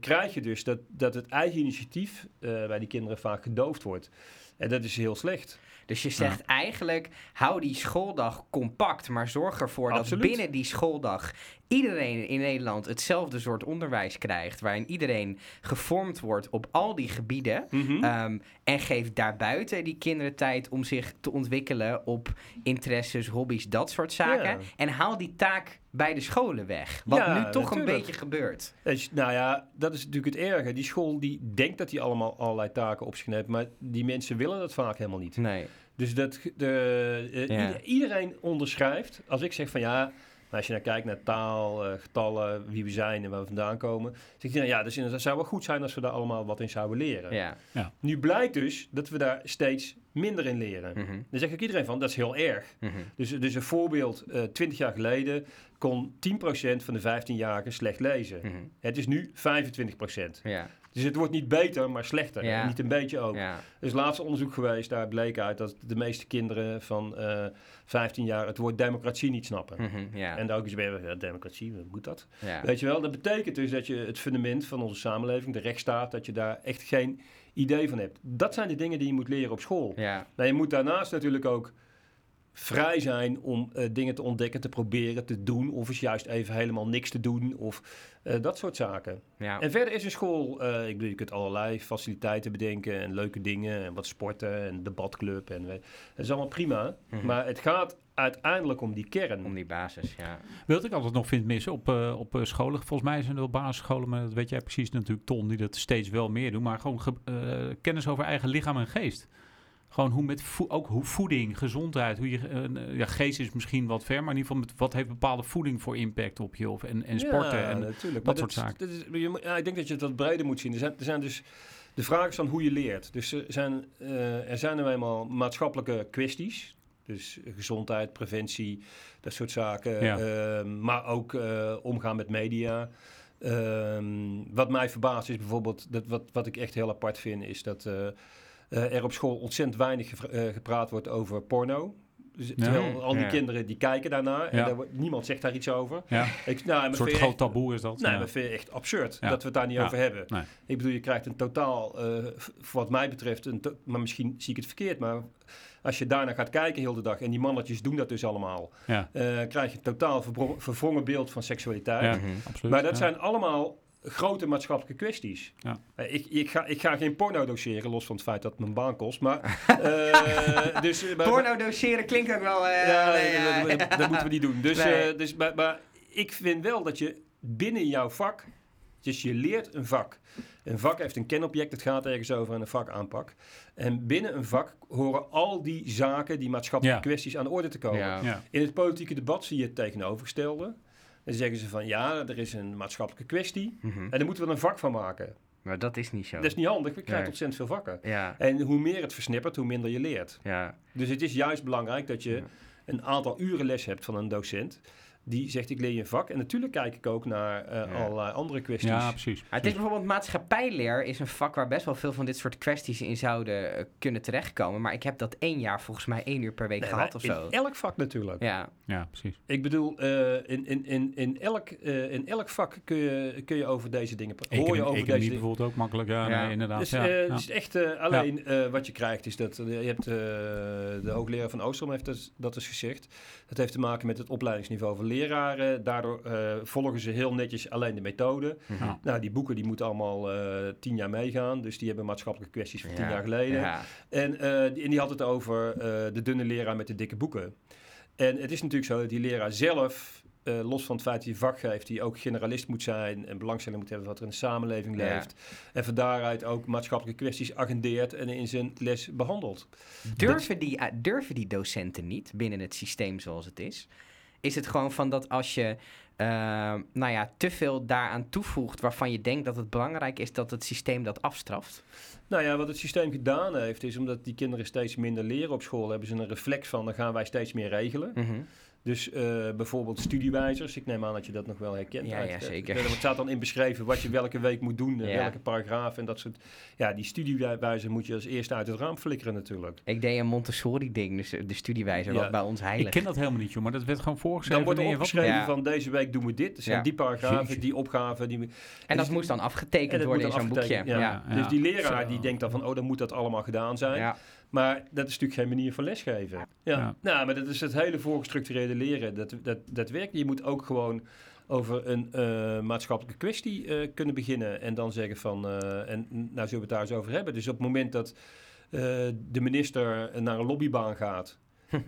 krijg je dus dat, dat het eigen initiatief eh, bij die kinderen vaak gedoofd wordt. En dat is heel slecht. Dus je zegt eigenlijk, hou die schooldag compact, maar zorg ervoor Absoluut. dat binnen die schooldag iedereen in Nederland hetzelfde soort onderwijs krijgt, waarin iedereen gevormd wordt op al die gebieden. Mhm. Ehm, en geef daarbuiten die kinderen tijd om zich te ontwikkelen op interesses, hobby's, dat soort zaken. Ja. En haal die taak bij de scholen weg. Wat Ja, nu toch een beetje gebeurt. Nou ja, dat is natuurlijk het erge. Die school die denkt dat hij allemaal allerlei taken op zich heeft. Maar die mensen willen dat vaak helemaal niet. Nee. Dus dat de, eh, Ja. ieder- iedereen onderschrijft. Als ik zeg van ja, maar als je nou kijkt naar taal, eh, getallen, wie we zijn en waar we vandaan komen. Zeg je, nou ja, dus inderdaad, het zou wel goed zijn als we daar allemaal wat in zouden leren. Ja. Nu blijkt dus dat we daar steeds minder in leren. Mhm. Dan zegt ook iedereen van, dat is heel erg. Mhm. Dus, dus een voorbeeld, eh 20 jaar geleden kon 10% van de 15-jarigen slecht lezen. Mhm. Het is nu 25%. Ja. Dus het wordt niet beter, maar slechter. Ja. En niet een beetje ook. Ja. Er is laatst onderzoek geweest, daar bleek uit dat de meeste kinderen van eh 15 jaar het woord democratie niet snappen. Mhm. En daar ook eens bij, ja, democratie, wat moet dat? Ja. Weet je wel, dat betekent dus dat je het fundament van onze samenleving, de rechtsstaat, dat je daar echt geen idee van hebt. Dat zijn de dingen die je moet leren op school. Ja. Nou, je moet daarnaast natuurlijk ook vrij zijn om eh, dingen te ontdekken, te proberen, te doen. Of eens juist even helemaal niks te doen. Of eh, dat soort zaken. Ja. En verder is een school, eh, ik bedoel, je kunt allerlei faciliteiten bedenken en leuke dingen. En wat sporten en debatclub. En, dat is allemaal prima. Mhm. Maar het gaat uiteindelijk om die kern. Om die basis, ja. Wat ik altijd nog vind missen op, eh, op eh, scholen. Volgens mij zijn er wel basisscholen, maar dat weet jij precies natuurlijk, Ton, die dat steeds wel meer doen. Maar gewoon ge- eh, kennis over eigen lichaam en geest. Gewoon hoe met ook hoe voeding, gezondheid, hoe je, eh, ja, geest is misschien wat ver, maar in ieder geval met, wat heeft bepaalde voeding voor impact op je of, en, en sporten. Ja, en, natuurlijk. dat Maar soort dat- dat is- je ja, ik denk dat je het wat breder moet zien. Er zijn, er zijn dus de vraag is dan hoe je leert. Dus er zijn, eh, er zijn nou eenmaal maatschappelijke kwesties. Dus gezondheid, preventie, dat soort zaken. Ja. Ehm, maar ook eh, omgaan met media. Ehm, wat mij verbaast is bijvoorbeeld, dat wat, wat ik echt heel apart vind, is dat eh, eh, er op school ontzettend weinig eh, gepraat wordt over porno. Dus, terwijl al die Ja. kinderen die kijken daarnaar en Ja. daar wordt, niemand zegt daar iets over. ja, Ik, nou, een soort groot echt- taboe is dat. Nee, ja. maar vind je echt absurd Ja. dat we het daar niet Ja. over hebben. Nee. Ik bedoel, je krijgt een totaal, eh, wat mij betreft, een to- maar misschien zie ik het verkeerd, maar als je daarna gaat kijken heel de dag en die mannetjes doen dat dus allemaal, ja, eh, krijg je een totaal verbro- verwrongen beeld van seksualiteit. ja, Mhm. absoluut. Maar dat ja. zijn allemaal grote maatschappelijke kwesties. Ja. Eh, Ik, ik, ga, ik ga geen porno doseren, los van het feit dat het mijn baan kost. Maar, <laughs> eh, dus, eh, maar- Porno doseren klinkt ook wel... eh, ja, nee, dat- ja. dat, dat, dat moeten we niet doen. Dus, Nee. eh, dus, maar, maar ik vind wel dat je binnen jouw vak, dus je leert een vak. Een vak heeft een kenobject, het gaat ergens over en een vakaanpak. En binnen een vak horen al die zaken, die maatschappelijke Ja. kwesties aan de orde te komen. Ja. Ja. In het politieke debat zie je het tegenovergestelde. Dan zeggen ze van ja, er is een maatschappelijke kwestie Mhm. en daar moeten we een vak van maken. Maar dat is niet zo. Dat is niet handig, we krijgen Nee. ontzettend veel vakken. Ja, En hoe meer het versnippert, hoe minder je leert. ja. Dus het is juist belangrijk dat je een aantal uren les hebt van een docent. Die zegt, ik leer je een vak. En natuurlijk kijk ik ook naar eh, Ja. allerlei andere kwesties. ja, precies. Maar het is bijvoorbeeld maatschappijleer is een vak waar best wel veel van dit soort kwesties in zouden eh, kunnen terechtkomen. Maar ik heb dat één jaar volgens mij één uur per week Nee, gehad of in zo. elk vak natuurlijk. Ja, Ja, precies. Ik bedoel, eh, in, in, in, in, elk, eh, in elk vak kun je, kun je over deze dingen praten. Hoor je over deze dingen. bijvoorbeeld ook makkelijk. Ja, Ja. Nee, inderdaad. Dus, ja, ja. het is echt eh, alleen eh, wat je krijgt is dat je hebt eh, de hoogleraar van Oostrom heeft dat, dat is gezegd. Dat heeft te maken met het opleidingsniveau van leraren. Daardoor eh, volgen ze heel netjes alleen de methode. Mhm. Ja. Nou, die boeken die moeten allemaal eh, tien jaar meegaan. Dus die hebben maatschappelijke kwesties van tien Ja. jaar geleden. Ja. En, eh, die, en die had het over eh, de dunne leraar met de dikke boeken. En het is natuurlijk zo dat die leraar zelf, eh, los van het feit dat hij vak geeft, die ook generalist moet zijn en belangstelling moet hebben wat er in de samenleving Ja. leeft. En van daaruit ook maatschappelijke kwesties agendeert en in zijn les behandelt. Durven, die, durven die docenten niet binnen het systeem zoals het is? Is het gewoon van dat als je eh, nou ja, te veel daaraan toevoegt waarvan je denkt dat het belangrijk is dat het systeem dat afstraft? Nou ja, wat het systeem gedaan heeft, is omdat die kinderen steeds minder leren op school, hebben ze een reflex van, dan gaan wij steeds meer regelen. Mhm. Dus eh, bijvoorbeeld studiewijzers. Ik neem aan dat je dat nog wel herkent. Ja, uit- ja, eh, zeker. Er staat dan in beschreven wat je welke week moet doen, eh, Ja. welke paragraaf en dat soort. Ja, die studiewijzer moet je als eerste uit het raam flikkeren natuurlijk. Ik deed een Montessori-ding, dus de studiewijzer, Ja. wat bij ons Ik heilig. ken dat helemaal niet, joh, maar dat werd gewoon voorgeschreven. Dan wordt er opgeschreven Ja. van deze week doen we dit. Er zijn Ja. die paragrafen, die opgaven. Die, En dat dus- moest dan afgetekend worden in zo'n boekje. Ja. Ja. Dus die leraar die denkt dan van, oh, dan moet dat allemaal gedaan zijn. Maar dat is natuurlijk geen manier van lesgeven. Ja. Ja. Nou, maar dat is het hele voorgestructureerde leren. Dat, dat, dat werkt. Je moet ook gewoon over een eh, maatschappelijke kwestie eh, kunnen beginnen. En dan zeggen van, eh, en nou zullen we het daar eens over hebben. Dus op het moment dat de minister naar een lobbybaan gaat... <laughs>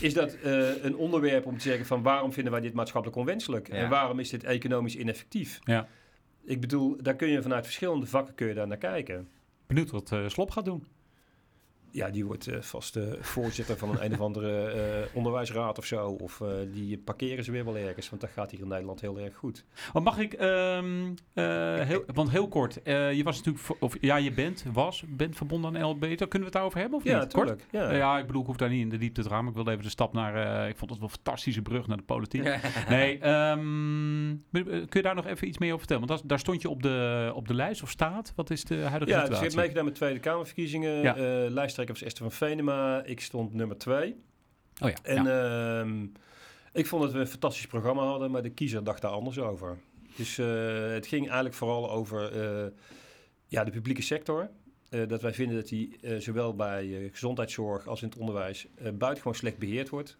is dat een onderwerp om te zeggen van waarom vinden wij dit maatschappelijk onwenselijk? Ja. En waarom is dit economisch ineffectief? Ja. Ik bedoel, daar kun je vanuit verschillende vakken kun je daar naar kijken. Benieuwd wat Slop gaat doen. Ja, die wordt eh, vast eh, voorzitter van een, een of andere eh, onderwijsraad of zo. Of eh, die parkeren ze weer wel ergens, want dat gaat hier in Nederland heel erg goed. Wat mag ik, ehm, eh, heel, want heel kort, eh, je was natuurlijk, of ja, je bent, was, bent verbonden aan LBT. Kunnen we het daarover hebben of Ja, niet? Kort? tuurlijk. Ja. Ja, ik bedoel, ik hoef daar niet in de diepte te gaan, maar ik wilde even de stap naar, eh, ik vond het wel een fantastische brug naar de politiek. Nee, ehm, kun je daar nog even iets meer over vertellen? Want dat, daar stond je op de, op de lijst of staat? Wat is de huidige Ja, dus ik situatie? heb meegedaan met Tweede Kamerverkiezingen. Ja. Eh, lijsttrekker was Esther van Venema. Ik stond nummer twee. Oh ja, En ja. ehm, ik vond dat we een fantastisch programma hadden, maar de kiezer dacht daar anders over. Dus eh, het ging eigenlijk vooral over eh, ja, de publieke sector. Eh, dat wij vinden dat die zowel bij gezondheidszorg als in het onderwijs buitengewoon slecht beheerd wordt.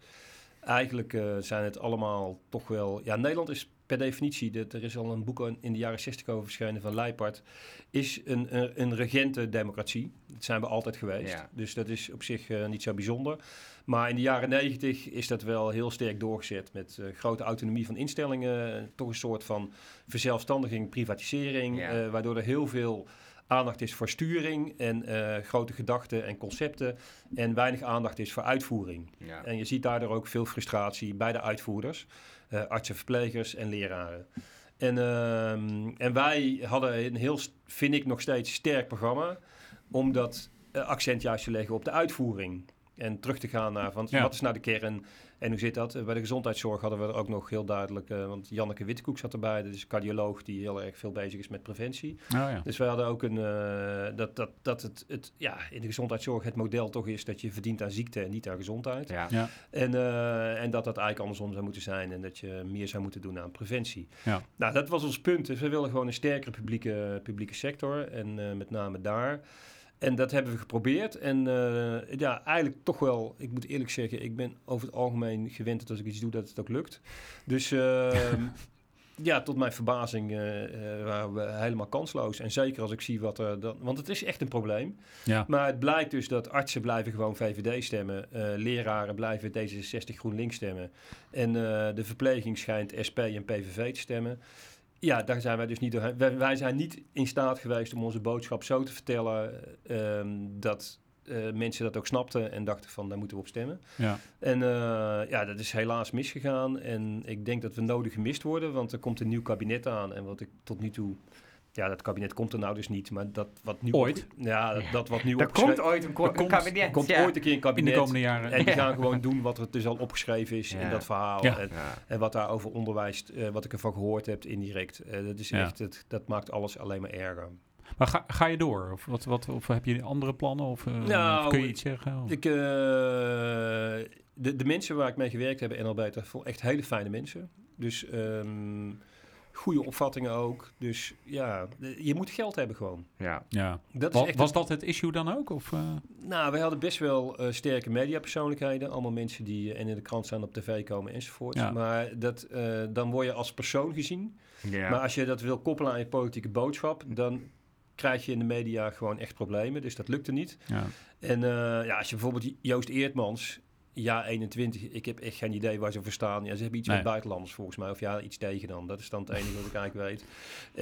Eigenlijk zijn het allemaal toch wel... Ja, Nederland is per definitie, dat er is al een boek in de jaren 60 over verschenen van Leipart, is een, een, een regente democratie. Dat zijn we altijd geweest. Ja. Dus dat is op zich eh, niet zo bijzonder. Maar in de jaren 90 is dat wel heel sterk doorgezet met eh, grote autonomie van instellingen. Toch een soort van verzelfstandiging, privatisering, Ja. eh, waardoor er heel veel aandacht is voor sturing en grote gedachten en concepten. En weinig aandacht is voor uitvoering. Ja. En je ziet daardoor ook veel frustratie bij de uitvoerders, artsen, verplegers en leraren. En, ehm, en wij hadden een heel, vind ik nog steeds, sterk programma om dat eh, accent juist te leggen op de uitvoering. En terug te gaan naar van, Ja. wat is nou de kern en hoe zit dat? Eh, Bij de gezondheidszorg hadden we er ook nog heel duidelijk, eh, want Janneke Wittekoek zat erbij, dat is een cardioloog die heel erg veel bezig is met preventie. Oh, ja. Dus wij hadden ook een, eh, dat, dat, dat het, het ja, in de gezondheidszorg het model toch is dat je verdient aan ziekte en niet aan gezondheid. Ja. Ja. En, eh, en dat dat eigenlijk andersom zou moeten zijn en dat je meer zou moeten doen aan preventie. Ja. Nou, dat was ons punt. Dus we willen gewoon een sterkere publieke, publieke sector en eh, met name daar. En dat hebben we geprobeerd. En eh, ja, eigenlijk toch wel, ik moet eerlijk zeggen, ik ben over het algemeen gewend dat als ik iets doe, dat het ook lukt. Dus ehm, <laughs> ja, tot mijn verbazing eh, eh, waren we helemaal kansloos. En zeker als ik zie wat er dan. Want het is echt een probleem. Ja. Maar het blijkt dus dat artsen blijven gewoon VVD stemmen. leraren blijven D66 GroenLinks stemmen. En de verpleging schijnt SP en PVV te stemmen. Ja, daar zijn wij dus niet doorheen. Wij, wij zijn niet in staat geweest om onze boodschap zo te vertellen eh, ehm, dat eh, mensen dat ook snapten en dachten van daar moeten we op stemmen. Ja. En eh, ja, dat is helaas misgegaan. En ik denk dat we nodig gemist worden, want er komt een nieuw kabinet aan. En wat ik tot nu toe... Ja, dat kabinet komt er nou dus niet, maar dat wat nu... Ooit? Ja, dat, dat wat nu Er opgeschreven- komt ooit een, ko- Er een komt- kabinet. er komt ja. ooit een keer een In kabinet. de komende jaren. En die gaan gewoon doen wat er dus al opgeschreven is Ja. in dat verhaal. Ja. En, Ja. en wat daar over onderwijs, eh, wat ik ervan gehoord heb, indirect. Eh, dat is Ja. echt, het, dat maakt alles alleen maar erger. Maar ga, ga je door? Of, wat, wat, of heb je andere plannen? Of, eh, Nou, of kun je iets zeggen? Of- Ik, eh, de, de mensen waar ik mee gewerkt heb in NLB, dat vond echt hele fijne mensen. Dus ehm, goede opvattingen ook. Dus ja, je moet geld hebben gewoon. Ja. ja. Dat is Was, echt was dat het issue dan ook? Of, eh? Nou, wij hadden best wel eh, sterke mediapersoonlijkheden. Allemaal mensen die eh, en in de krant staan, op tv komen enzovoort. Ja. Maar dat, eh, dan word je als persoon gezien. Maar als je dat wil koppelen aan je politieke boodschap, dan krijg je in de media gewoon echt problemen. Dus dat lukte niet. ja. En eh, ja, als je bijvoorbeeld Joost Eertmans, ja 21, ik heb echt geen idee waar ze voor staan. Ja, ze hebben iets Nee. met buitenlanders volgens mij. Of ja, iets tegen dan. Dat is dan het enige wat ik eigenlijk weet.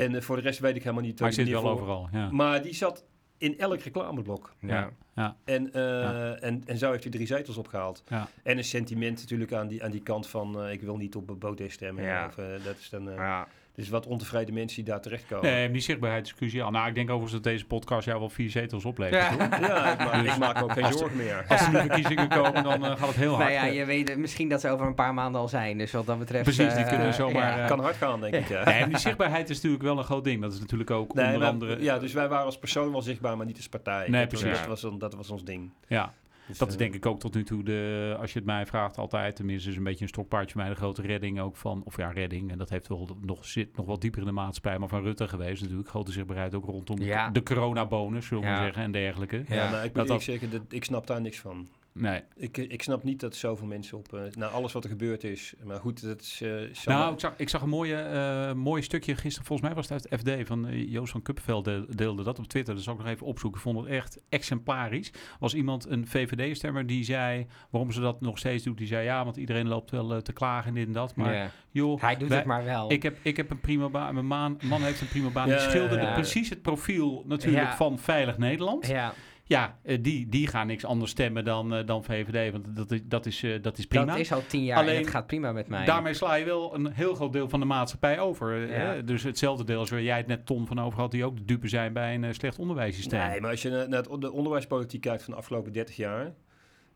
En eh, voor de rest weet ik helemaal niet. Maar hij waar zit die wel voor- overal. Ja. Maar die zat in elk reclameblok. Ja. Ja. En, eh, Ja. en, en zo heeft hij drie zetels opgehaald. Ja. En een sentiment natuurlijk aan die, aan die kant van... eh, ik wil niet op Baudet stemmen. Ja. Of, eh, dat is dan... eh, Ja. Dus wat ontevreden mensen die daar terechtkomen. Nee, die zichtbaarheid is cruciaal. Nou, ik denk overigens dat deze podcast jou wel vier zetels oplevert. Ja. hoor. Ja, ik maak, Dus ik maak me ook geen zorgen meer. Als er nu verkiezingen komen, dan eh, gaat het heel hard. Nou ja, je weet misschien dat ze over een paar maanden al zijn. Dus wat dat betreft... Precies, die eh, kunnen zomaar, ja. eh, kan hard gaan, denk ik. Ja. Nee, die zichtbaarheid is natuurlijk wel een groot ding. Dat is natuurlijk ook Nee, onder maar- andere... ja, dus wij waren als persoon wel zichtbaar, maar niet als partij. Nee, dat, precies. Dat was, dat was ons ding. Ja, Dus, dat is eh, denk ik ook tot nu toe de, als je het mij vraagt, altijd, tenminste is een beetje een stokpaardje voor mij, de grote redding ook van, of ja, redding, en dat heeft wel nog, zit nog wat dieper in de maatschappij, maar van Rutte geweest natuurlijk, grote zichtbaarheid ook rondom Ja. de coronabonus, zullen we Ja. zeggen, en dergelijke. Ja, Ja, maar ik dat moet eerlijk zeggen, dat, ik snap daar niks van. Nee. Ik, ik snap niet dat zoveel mensen op... eh na alles wat er gebeurd is. Maar goed, dat is... eh, zo- Nou, ik zag, ik zag een mooie, eh mooie stukje gisteren, volgens mij was het uit het FD, van eh, Joost van Kuppenveld de- deelde dat op Twitter. Dat zal ik nog even opzoeken. Ik vond het echt exemplarisch. Was iemand, een VVD-stemmer, die zei, waarom ze dat nog steeds doet, die zei, ja, want iedereen loopt wel eh, te klagen en dit en dat. Maar Ja. joh, Hij doet wij- het maar wel. Ik heb, ik heb een prima baan. Mijn maan, man heeft een prima baan. Die Ja, schilderde ja. precies het profiel natuurlijk Ja. van Veilig Nederland. Ja, ja, eh, die, die gaan niks anders stemmen dan, eh, dan VVD. Want dat is, dat is, eh, dat is prima. dat is al tien jaar Alleen, en het gaat prima met mij. Daarmee sla je wel een heel groot deel van de maatschappij over. Ja. hè? Dus hetzelfde deel als waar jij het net Ton van over had, die ook de dupe zijn bij een slecht onderwijssysteem. Nee, maar als je naar, de onderwijspolitiek kijkt van de afgelopen 30 jaar...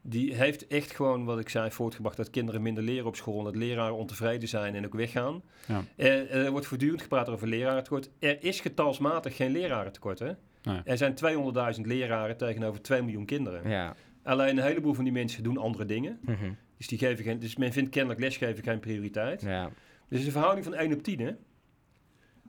Die heeft echt gewoon, wat ik zei, voortgebracht dat kinderen minder leren op school. Dat leraren ontevreden zijn en ook weggaan. Ja. Eh, er wordt voortdurend gepraat over lerarentekort. Er is getalsmatig geen lerarentekort. Hè? Nee. Er zijn 200.000 leraren tegenover 2 miljoen kinderen. Ja. Alleen een heleboel van die mensen doen andere dingen. Mhm. Dus, die geven geen, dus men vindt kennelijk lesgeven geen prioriteit. ja. Dus het is een verhouding van 1 op 10. Hè?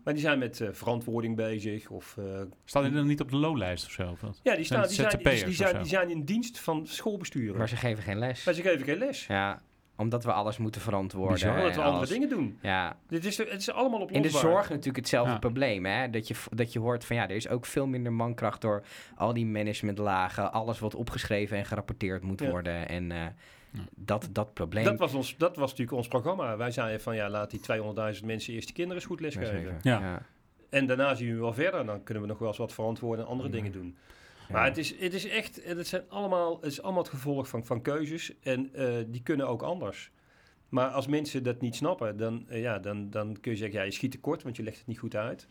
Maar die zijn met eh, verantwoording bezig. Of, eh, Staat hij dan niet op de loonlijst of zo? Of wat? ja, die, Zijn staan, die, zijn, die, die, zijn, die zijn in dienst van schoolbesturen. Maar ze geven geen les. Maar ze geven geen les. Ja, omdat we alles moeten verantwoorden. Bizar. Omdat we en andere dingen doen. Ja, Dit is, het is allemaal in oplosbaar. de zorg natuurlijk hetzelfde Ja. probleem. Hè? Dat, je, dat je hoort van ja, er is ook veel minder mankracht door al die managementlagen. Alles wat opgeschreven en gerapporteerd moet Ja. worden. En eh, dat, dat probleem. Dat was, ons, dat was natuurlijk ons programma. Wij zeiden van ja, laat die 200.000 mensen eerst die kinderen eens goed lesgeven. Ja. Ja. En daarna zien we wel verder. Dan kunnen we nog wel eens wat verantwoorden en andere Ja. dingen doen. Maar het is, het is echt, het, zijn allemaal, het is allemaal het gevolg van, van keuzes. En eh, die kunnen ook anders. Maar als mensen dat niet snappen, dan, eh, ja, dan, dan kun je zeggen, ja, je schiet tekort, want je legt het niet goed uit.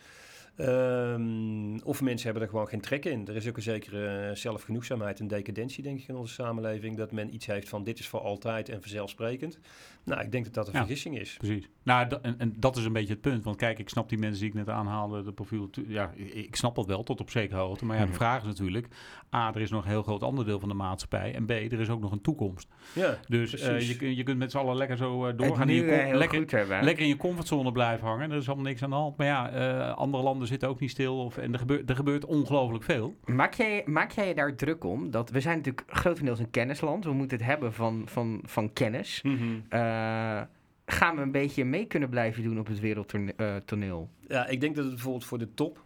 Ehm, of mensen hebben er gewoon geen trek in. Er is ook een zekere eh, zelfgenoegzaamheid en decadentie, denk ik, in onze samenleving. Dat men iets heeft van dit is voor altijd en vanzelfsprekend. Nou, ik denk dat dat een Ja. vergissing is. Precies. Nou, en, en dat is een beetje het punt. Want kijk, ik snap die mensen die ik net aanhaalde, de profiel. Ja, ik, snap dat wel tot op zekere hoogte. Maar ja, de Mhm. vraag is natuurlijk: A, er is nog een heel groot ander deel van de maatschappij. En B, er is ook nog een toekomst. Ja, Dus eh, Precies. je, je kunt met z'n allen lekker zo eh, het doorgaan. in nu je com- heel lekker, goed hebben. lekker in je comfortzone blijven hangen. Er is allemaal niks aan de hand. Maar ja, eh, andere landen zitten ook niet stil. Of, en er gebeurt, er gebeurt ongelooflijk veel. Maak jij, maak jij je daar druk om? Dat we zijn natuurlijk grotendeels een kennisland. We moeten het hebben van, van, van kennis. Mhm. Eh, gaan we een beetje mee kunnen blijven doen op het wereldtoneel? Ja, ik denk dat het bijvoorbeeld voor de top.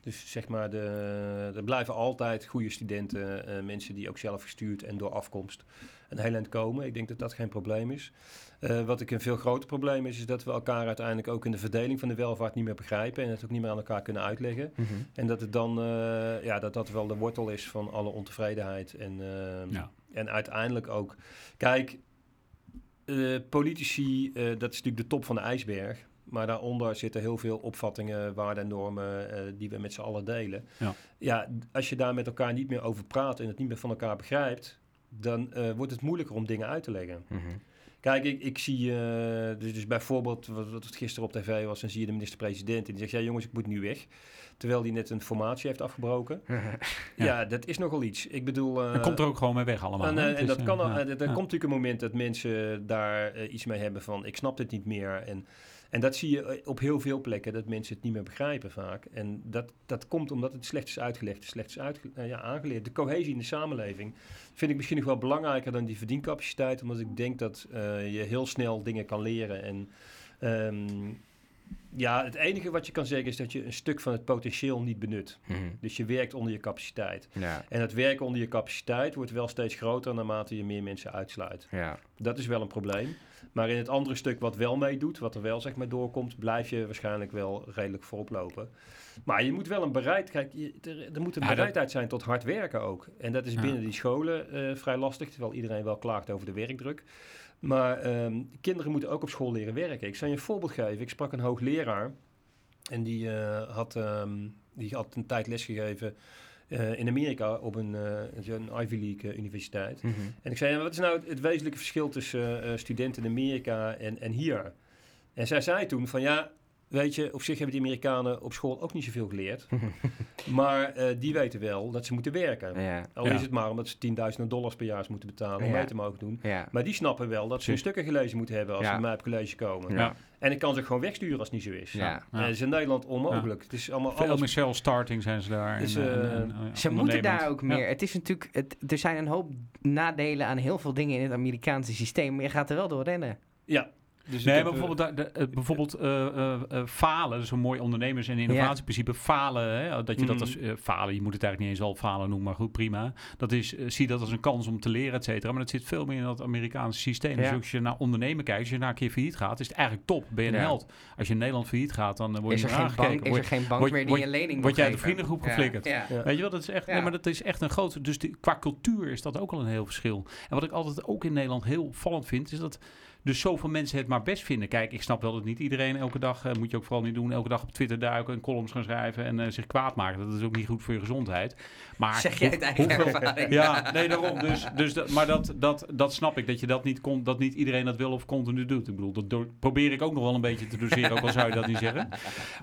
Dus zeg maar, de, er blijven altijd goede studenten, eh, mensen die ook zelf gestuurd en door afkomst een heel eind komen. Ik denk dat dat geen probleem is. Eh, wat ik een veel groter probleem is, is dat we elkaar uiteindelijk ook in de verdeling van de welvaart niet meer begrijpen en het ook niet meer aan elkaar kunnen uitleggen. Mhm. En dat het dan, eh, ja, dat dat wel de wortel is van alle ontevredenheid. En, eh, Ja. en uiteindelijk ook, kijk, politici, dat is natuurlijk de top van de ijsberg. Maar daaronder zitten heel veel opvattingen, waarden en normen die we met z'n allen delen. Ja. ja, als je daar met elkaar niet meer over praat en het niet meer van elkaar begrijpt, dan wordt het moeilijker om dingen uit te leggen. Mhm. Kijk, ik, ik zie, eh, dus, dus bijvoorbeeld wat, wat het gisteren op tv was, dan zie je de minister-president en die zegt, ja jongens, ik moet nu weg. Terwijl die net een formatie heeft afgebroken. <laughs> Ja, dat is nogal iets. Ik bedoel... Dan komt er ook gewoon mee weg allemaal. en, eh, en dat kan, ja. er Ja. komt natuurlijk een moment dat mensen daar iets mee hebben van, ik snap dit niet meer. En, en dat zie je eh, op heel veel plekken, dat mensen het niet meer begrijpen vaak. En dat, dat komt omdat het slecht is uitgelegd, slecht is uitge- eh, ja, aangeleerd. De cohesie in de samenleving vind ik misschien nog wel belangrijker dan die verdiencapaciteit. Omdat ik denk dat eh, je heel snel dingen kan leren. En ehm, ja, het enige wat je kan zeggen is dat je een stuk van het potentieel niet benut. Mhm. Dus je werkt onder je capaciteit. Ja, En het werken onder je capaciteit wordt wel steeds groter naarmate je meer mensen uitsluit. ja. Dat is wel een probleem. Maar in het andere stuk wat wel meedoet, wat er wel zeg maar doorkomt, blijf je waarschijnlijk wel redelijk voorop lopen. Maar je moet wel een bereid, kijk, je- er, er moet een bereidheid zijn tot hard werken ook. En dat is binnen die scholen eh, vrij lastig, terwijl iedereen wel klaagt over de werkdruk. Maar ehm, kinderen moeten ook op school leren werken. Ik zal je een voorbeeld geven. Ik sprak een hoogleraar en die, eh, had, ehm, die had een tijd lesgegeven eh, in Amerika op een, eh, een Ivy League eh, universiteit. Mhm. En ik zei, wat is nou het, het wezenlijke verschil tussen eh, studenten in Amerika en, en hier? En zij zei toen van ja, weet je, op zich hebben die Amerikanen op school ook niet zoveel geleerd. <laughs> maar eh, die weten wel dat ze moeten werken. Ja, Al Ja. is het maar omdat ze 10.000 dollars per jaar moeten betalen om Ja. mee te mogen doen. ja. Maar die snappen wel dat ze hun stukken gelezen moeten hebben als Ja. ze bij mij op college komen. En ik kan ze gewoon wegsturen als het niet zo is. Ja. Dat is in Nederland onmogelijk. Het is allemaal Veel alles meer self-starting zijn ze daar. Dus, en, eh, eh, en, en, Ze moeten daar ook meer. Ja. Het is natuurlijk, het, er zijn een hoop nadelen aan heel veel dingen in het Amerikaanse systeem, maar je gaat er wel door rennen. Ja. Dus Nee, maar bijvoorbeeld, de- eh, bijvoorbeeld eh, eh, eh, falen, dat is een mooi ondernemers- en innovatieprincipe. Falen, hè, dat je dat als eh, falen, je moet het eigenlijk niet eens al falen noemen, maar goed, prima. Dat is, eh, zie dat als een kans om te leren, et cetera. Maar dat zit veel meer in dat Amerikaanse systeem. Dus als je naar ondernemen kijkt, als je naar een keer failliet gaat, is het eigenlijk top. Ben je een Ja. held. Als je in Nederland failliet gaat, dan eh, word je aangekeken. bank, is er geen bank word- meer die word- een lening word jij uit de geven? vriendengroep geflikkerd? Ja. Ja. Weet je wat, dat is echt, Ja. nee, maar dat is echt een grote. Dus die, qua cultuur is dat ook al een heel verschil. En wat ik altijd ook in Nederland heel opvallend vind, is dat dus zoveel mensen het maar best vinden. Kijk, ik snap wel dat niet iedereen elke dag, eh, moet je ook vooral niet doen, elke dag op Twitter duiken en columns gaan schrijven en eh, zich kwaad maken. Dat is ook niet goed voor je gezondheid. Maar Zeg jij het hoe- eigen hoeveel- ervaring? ja, nee, daarom. Dus, dus dat, maar dat, dat, dat snap ik, dat, je dat, niet kon, dat niet iedereen dat wil of continu doet. Ik bedoel, dat do- probeer ik ook nog wel een beetje te doseren, ook al zou je dat niet zeggen.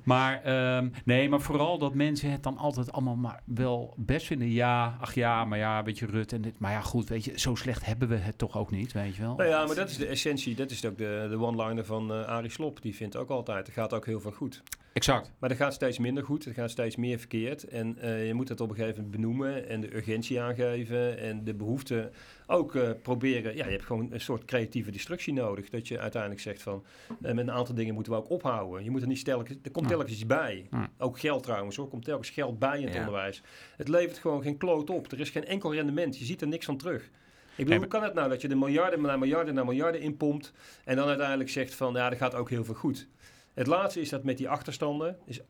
Maar ehm, nee, maar vooral dat mensen het dan altijd allemaal maar wel best vinden. Ja, ach ja, maar ja, een beetje rut en dit. Maar ja, goed, weet je, zo slecht hebben we het toch ook niet, weet je wel. Nou ja, maar dat is de essentie. Dat is ook de, de one-liner van eh Arie Slop. Die vindt ook altijd, er gaat ook heel veel goed. Exact. Maar er gaat steeds minder goed, er gaat steeds meer verkeerd. En eh, je moet het op een gegeven moment benoemen en de urgentie aangeven en de behoefte ook eh, proberen. Ja, je hebt gewoon een soort creatieve destructie nodig. Dat je uiteindelijk zegt van, met een aantal dingen moeten we ook ophouden. Je moet er niet telkens, er komt telkens iets bij. Ook geld trouwens hoor, er komt telkens geld bij in het Ja. onderwijs. Het levert gewoon geen kloot op. Er is geen enkel rendement, je ziet er niks van terug. Ik bedoel, hoe kan het nou dat je de miljarden na miljarden na miljarden inpompt en dan uiteindelijk zegt van, ja, er gaat ook heel veel goed. Het laatste is dat met die achterstanden is 8,5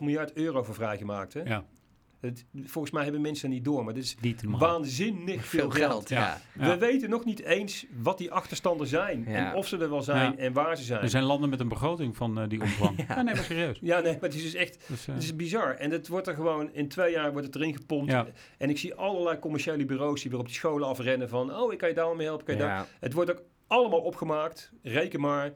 miljard euro voor vrijgemaakt. Hè? Ja. Het, volgens mij hebben mensen niet door, maar dit is waanzinnig veel geld. ja. Ja. We weten nog niet eens wat die achterstanden zijn. Ja. En of ze er wel zijn Ja. en waar ze zijn. Er zijn landen met een begroting van eh, die omvang. <laughs> ja. nee, maar serieus. Ja, nee, maar het is dus echt Dus, eh, het is bizar. En het wordt er gewoon in twee jaar wordt het erin gepompt. Ja. En ik zie allerlei commerciële bureaus die weer op die scholen afrennen van... oh, ik kan je daar mee helpen, kan je daar... Ja. Het wordt ook allemaal opgemaakt, reken maar.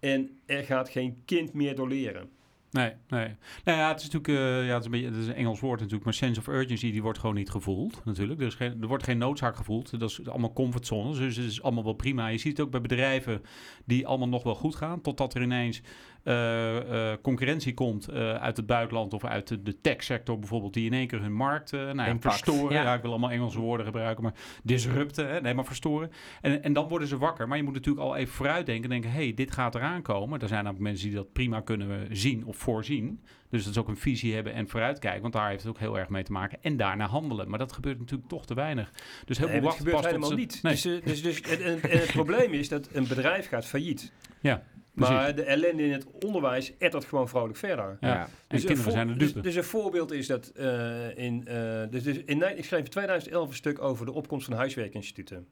En er gaat geen kind meer door leren. Nee, nee. Nou ja, het is natuurlijk, eh, ja, het is een beetje, het is een Engels woord natuurlijk, maar sense of urgency, die wordt gewoon niet gevoeld, natuurlijk. Er, is geen, er wordt geen noodzaak gevoeld. Dat is allemaal comfortzones, dus het is allemaal wel prima. Je ziet het ook bij bedrijven die allemaal nog wel goed gaan, totdat er ineens eh, eh, concurrentie komt uit het buitenland of uit de, de techsector bijvoorbeeld, die in één keer hun markt nou ja, verstoren. ja. Ja. ik wil allemaal Engelse woorden gebruiken, maar disrupten, hè? nee, maar verstoren. En, en dan worden ze wakker. Maar je moet natuurlijk al even vooruitdenken en denken, hey, dit gaat eraan komen. Er zijn namelijk mensen die dat prima kunnen zien of voorzien. Dus dat is ook een visie hebben en vooruitkijken, want daar heeft het ook heel erg mee te maken. En daarna handelen. Maar dat gebeurt natuurlijk toch te weinig. Dus heel Nee, veel het wachten gebeurt pas tot helemaal ze- niet. Nee. Dus, eh, dus, dus, en, en- en het probleem is dat een bedrijf gaat failliet. Ja, precies. Maar de ellende in het onderwijs ettert gewoon vrolijk verder. Ja. Dus een kinderen zijn de dus, dupe. dus een voorbeeld is dat eh, in, eh, dus, dus in, ik schreef in 2011 een stuk over de opkomst van huiswerkinstituten.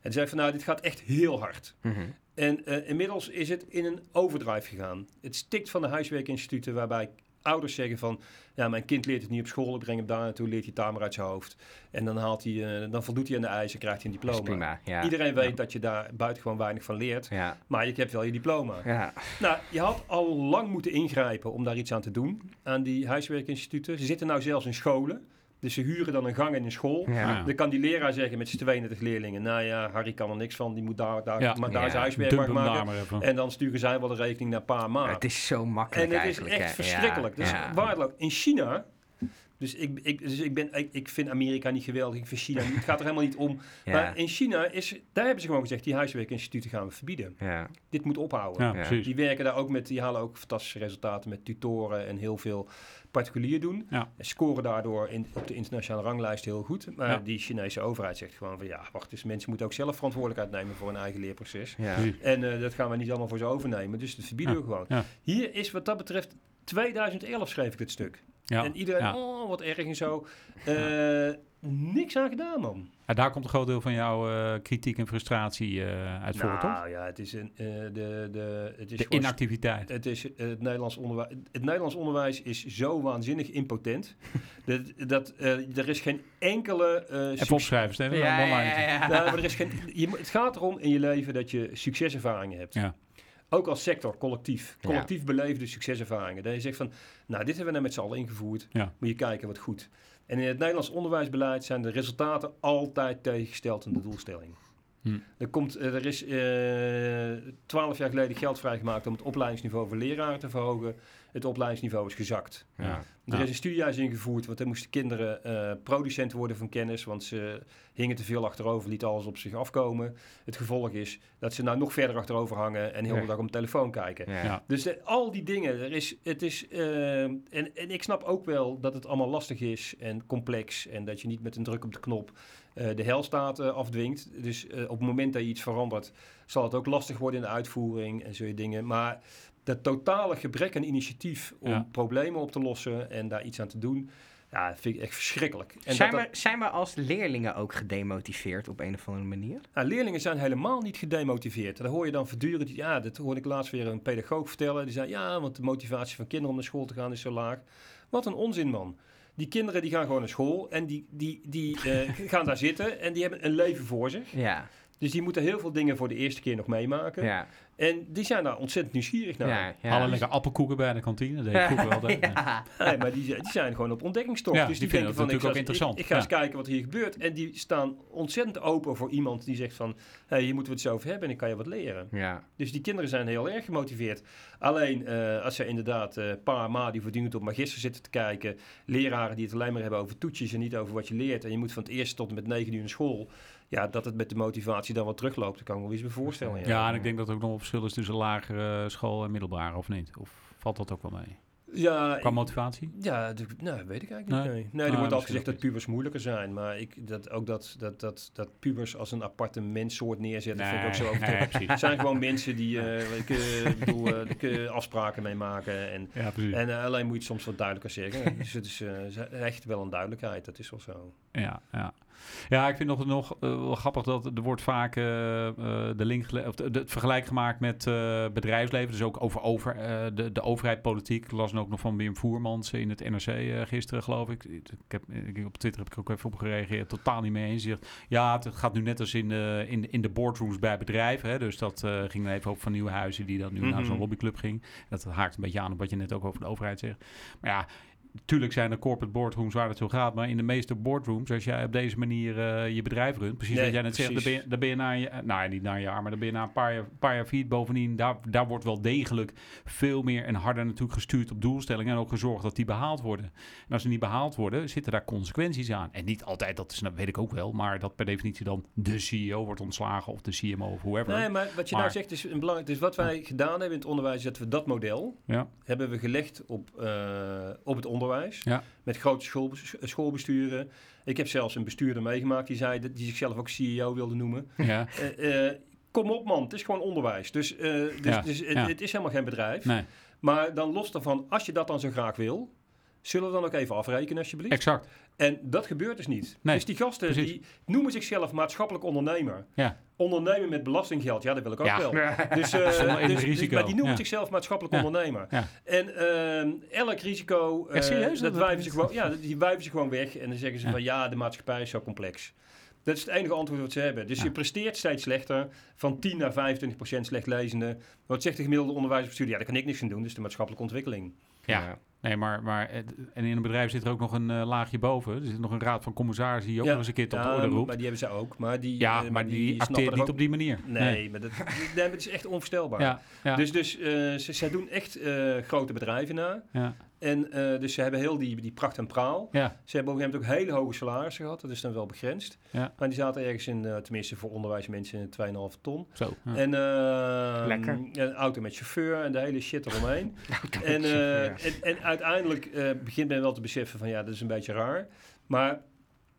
En zei van nou, dit gaat echt heel hard. Mhm. En eh, inmiddels is het in een overdrive gegaan. Het stikt van de huiswerkinstituten waarbij ouders zeggen van... ja, mijn kind leert het niet op school, ik breng hem daar naartoe, leert hij het maar uit zijn hoofd. En dan, haalt hij, eh, dan voldoet hij aan de eisen en krijgt hij een diploma. prima. Ja. Iedereen weet Ja. dat je daar buitengewoon weinig van leert. Ja. Maar je hebt wel je diploma. Ja. Nou, je had al lang moeten ingrijpen om daar iets aan te doen. Aan die huiswerkinstituten. Ze zitten nou zelfs in scholen. Dus ze huren dan een gang in een school. Ja. Ja. Dan kan die leraar zeggen met zijn 32 leerlingen... nou ja, Harry kan er niks van, die moet daar, daar, Ja. maar daar Ja. zijn huiswerk maken. maar. En dan sturen zij wel de rekening naar pa en ma. Het is zo makkelijk En het is echt hè. verschrikkelijk. Ja. Dus Ja. waardeloos. In China... Dus, ik, ik, dus ik, ben, ik, ik vind Amerika niet geweldig, ik vind China niet. Het gaat er helemaal niet om. <laughs> Ja. Maar in China, is, daar hebben ze gewoon gezegd... die huiswerkinstituten gaan we verbieden. Ja. Dit moet ophouden. Ja. Die werken daar ook met, die halen ook fantastische resultaten met tutoren en heel veel particulier doen. Ja. En scoren daardoor in, op de internationale ranglijst heel goed. Maar Ja. die Chinese overheid zegt gewoon van ja, wacht eens, mensen moeten ook zelf verantwoordelijkheid nemen voor hun eigen leerproces. Ja. En eh, dat gaan we niet allemaal voor ze overnemen, dus dat verbieden Ja. we gewoon. Ja. Hier is wat dat betreft 2011 schreef ik dit stuk. Ja. En iedereen, Ja. oh wat erg en zo. Eh, Niks aan gedaan man. Ja, daar komt een groot deel van jouw eh, kritiek en frustratie eh, uit voort, toch? Nou ja, het is, een, eh, de, de, het is De inactiviteit. Het, is, het, Nederlands onderwijs, het Nederlands onderwijs is zo waanzinnig impotent. <laughs> dat, dat, eh, er is geen enkele... eh, Even succes- opschrijven, Steven. Ja, ja, ja, ja. Nou, maar er is geen, je, het gaat erom in je leven dat je succeservaringen hebt. Ja. Ook als sector, collectief. Collectief beleefde succeservaringen. Dat je zegt van, nou, dit hebben we nou met z'n allen ingevoerd. Ja. Moet je kijken wat goed. En in het Nederlands onderwijsbeleid zijn de resultaten altijd tegengesteld aan de doelstelling. Hm. Er, komt, eh, er is twaalf jaar geleden geld vrijgemaakt om het opleidingsniveau voor leraren te verhogen. Het opleidingsniveau is gezakt. Ja. Er Ja. is een studiehuis ingevoerd, want er moesten kinderen eh producent worden van kennis, want ze hingen te veel achterover, lieten alles op zich afkomen. Het gevolg is dat ze nou nog verder achterover hangen en heel de dag op de telefoon kijken. Ja. Ja. Dus de- al die dingen, er is, het is, eh, en, en ik snap ook wel dat het allemaal lastig is en complex en dat je niet met een druk op de knop eh, de helstaat eh, afdwingt. Dus eh, op het moment dat je iets verandert, zal het ook lastig worden in de uitvoering en zulke dingen. Maar dat totale gebrek aan initiatief om Ja. problemen op te lossen en daar iets aan te doen, ja, vind ik echt verschrikkelijk. En Zijn, dat, we, zijn we als leerlingen ook gedemotiveerd op een of andere manier? Nou, leerlingen zijn helemaal niet gedemotiveerd. Dat hoor je dan voortdurend. Ja, dat hoorde ik laatst weer een pedagoog vertellen. Die zei, ja, want de motivatie van kinderen om naar school te gaan is zo laag. Wat een onzin, man. Die kinderen die gaan gewoon naar school en die, die, die eh, <laughs> gaan daar zitten en die hebben een leven voor zich. Ja, Dus die moeten heel veel dingen voor de eerste keer nog meemaken. ja, En die zijn daar ontzettend nieuwsgierig naar. ja. ja. Alle lekker appelkoeken bij de kantine. Dat deed ik vroeger <laughs> wel. ja. Nee, maar die, die zijn gewoon op ontdekkingstocht. Ja, dus die die, vinden van, ik natuurlijk ook eens- interessant. Ik, ik ga eens kijken wat hier gebeurt. En die staan ontzettend open voor iemand die zegt van... Hé, hey, hier moeten we het zo over hebben en ik kan je wat leren. ja. Dus die kinderen zijn heel erg gemotiveerd. Alleen eh, als ze inderdaad eh pa en ma die voortdurend op magister zitten te kijken... leraren die het alleen maar hebben over toetjes en niet over wat je leert... en je moet van het eerste tot en met negen uur naar school... ja, dat het met de motivatie dan wat terugloopt, dat kan ik me wel eens voorstellen. Ja. Ja, en ik denk dat er ook nog een verschil is tussen lagere school en middelbare, of niet? Of valt dat ook wel mee? Ja, Qua motivatie? Ja, nou, weet ik eigenlijk niet. Nee? Nee, nee Ah, er wordt altijd gezegd dat pubers moeilijker zijn. Maar ik, dat, ook dat, dat, dat, dat pubers als een aparte menssoort neerzetten, vind ik ook zo overdreven. <laughs> nee, precies. Het zijn gewoon mensen die eh, ik, bedoel, je afspraken mee maken. En, Ja, precies. en eh, alleen moet je het soms wat duidelijker zeggen. dus het is echt wel een duidelijkheid, dat is wel zo. Ja, ja. Ja, ik vind nog, nog eh, wel grappig dat er wordt vaak eh, eh, de link of de, de- het vergelijk gemaakt met bedrijfsleven. Dus ook over, over de, de overheid, politiek. Ik las ook nog van Wim Voermans in het NRC gisteren, geloof ik. Ik heb, ik, op Twitter heb ik ook even op gereageerd. Totaal niet mee eens. Zegt, ja, het gaat nu net als in de, in, in de boardrooms bij bedrijven. Hè. Dus dat ging dan even over van Nieuwenhuizen die dan nu naar Mhm. zo'n lobbyclub ging. Dat haakt een beetje aan op wat je net ook over de overheid zegt. Maar ja, Tuurlijk zijn er corporate boardrooms waar het zo gaat, maar in de meeste boardrooms, als jij op deze manier eh, je bedrijf runt, precies Nee, wat jij net zegt, dan ben, je, dan ben je na jaar, nou ja, niet na een jaar, maar dan ben je na een paar jaar, paar jaar failliet. Bovendien, daar, daar wordt wel degelijk veel meer en harder natuurlijk gestuurd op doelstellingen en ook gezorgd dat die behaald worden. En als ze niet behaald worden, zitten daar consequenties aan. En niet altijd, dat, is, dat weet ik ook wel, maar dat per definitie dan de CEO wordt ontslagen of de CMO of whoever. Nee, maar wat je Maar- nou zegt is een belangrijk. Dus wat wij gedaan hebben in het onderwijs, is dat we dat model Ja, hebben we gelegd op, eh, op het onderwijs. Ja. Met grote school, schoolbesturen. Ik heb zelfs een bestuurder meegemaakt die zei dat die zichzelf ook CEO wilde noemen. ja, Eh, eh, kom op man, het is gewoon onderwijs. Dus, eh, dus, dus het, het is helemaal geen bedrijf. nee, Maar dan los daarvan, als je dat dan zo graag wil, zullen we dan ook even afrekenen alsjeblieft. exact. En dat gebeurt dus niet. Nee, dus die gasten precies. die noemen zichzelf maatschappelijk ondernemer. Ja. Ondernemen met belastinggeld, ja dat wil ik ook Ja. wel. <laughs> Dus, eh, dus, dus- maar die noemen ja. zichzelf maatschappelijk ondernemer. En ehm, elk risico, eh, serieus? dat Dat- wijven ze gewoon, ja, die wijven ze gewoon weg. En dan zeggen ze van ja, de maatschappij is zo complex. Dat is het enige antwoord wat ze hebben. Dus je presteert steeds slechter. Van 10 naar 25 procent slechtlezende. Wat zegt de gemiddelde onderwijsbestuurder? Ja, daar kan ik niks aan doen. Is de maatschappelijke ontwikkeling. Ja. Nee, maar, maar en in een bedrijf zit er ook nog een eh, laagje boven. Er zit nog een raad van commissarissen die ook Ja. nog eens een keer tot Ja, de orde maar roept. die hebben ze ook. Maar die, Ja, eh, maar die, snappen acteert er niet ook- op die manier. Nee, maar dat, <laughs> nee, maar het is echt onvoorstelbaar. Dus, dus eh, ze, zij doen echt grote bedrijven na. En eh, dus ze hebben heel die, die pracht en praal. ja, Ze hebben op een gegeven moment ook hele hoge salarissen gehad. Dat is dan wel begrensd. Ja. Maar die zaten ergens in, eh, tenminste voor onderwijsmensen, in 2,5 ton. zo. ja. En eh, Lekker. een auto met chauffeur en de hele shit eromheen. <laughs> en, eh, en, en uiteindelijk eh, begint men wel te beseffen van ja, dat is een beetje raar. Maar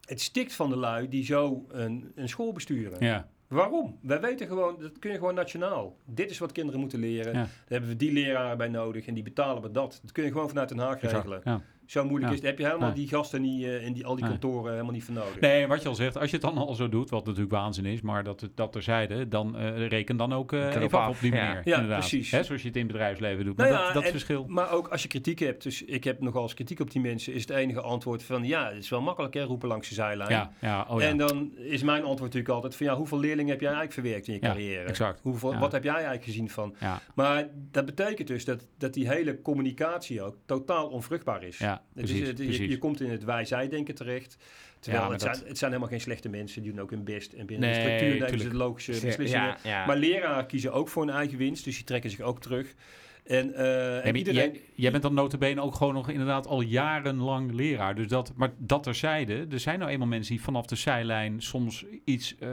het stikt van de lui die zo een, een school besturen. ja, Waarom? Wij weten gewoon, dat kun je gewoon nationaal. Dit is wat kinderen moeten leren. Ja. Daar hebben we die leraren bij nodig en die betalen we dat. Dat kun je gewoon vanuit Den Haag regelen. ja. Zo moeilijk Ja. is. Heb je helemaal Nee. die gasten niet, eh, in die, al die Nee. kantoren helemaal niet voor nodig. Nee, wat je al zegt, als je het dan al zo doet, wat natuurlijk waanzin is, maar dat, het- dat terzijde, dan eh, reken dan ook eh, even af op die ja. manier. Ja, inderdaad. precies. Hè, zoals je het in het bedrijfsleven doet. Nou maar ja, dat, dat en- verschil. Maar ook als je kritiek hebt, dus ik heb nogal eens kritiek op die mensen, is het enige antwoord van ja, het is wel makkelijk hè, roepen langs de zijlijn. Ja, ja, oh ja. En dan is mijn antwoord natuurlijk altijd van ja, hoeveel leerlingen heb jij eigenlijk verwerkt in je Ja, carrière? exact. Hoeveel, Ja. Wat heb jij eigenlijk gezien van? ja, Maar dat betekent dus dat, dat die hele communicatie ook totaal onvruchtbaar is. ja, Het precies. is, het- je, precies. je komt in het wij-zij-denken terecht. Terwijl Ja, het, dat- zijn, het zijn helemaal geen slechte mensen. Die doen ook hun best. En binnen Nee, de structuur nemen ze logische beslissingen. Ja, ja. Maar leraren kiezen ook voor hun eigen winst. Dus die trekken zich ook terug. En, eh, en iedereen... jij, jij bent dan notabene ook gewoon nog inderdaad al jarenlang leraar. Dus dat, maar dat terzijde, er zijn nou eenmaal mensen die vanaf de zijlijn soms iets... eh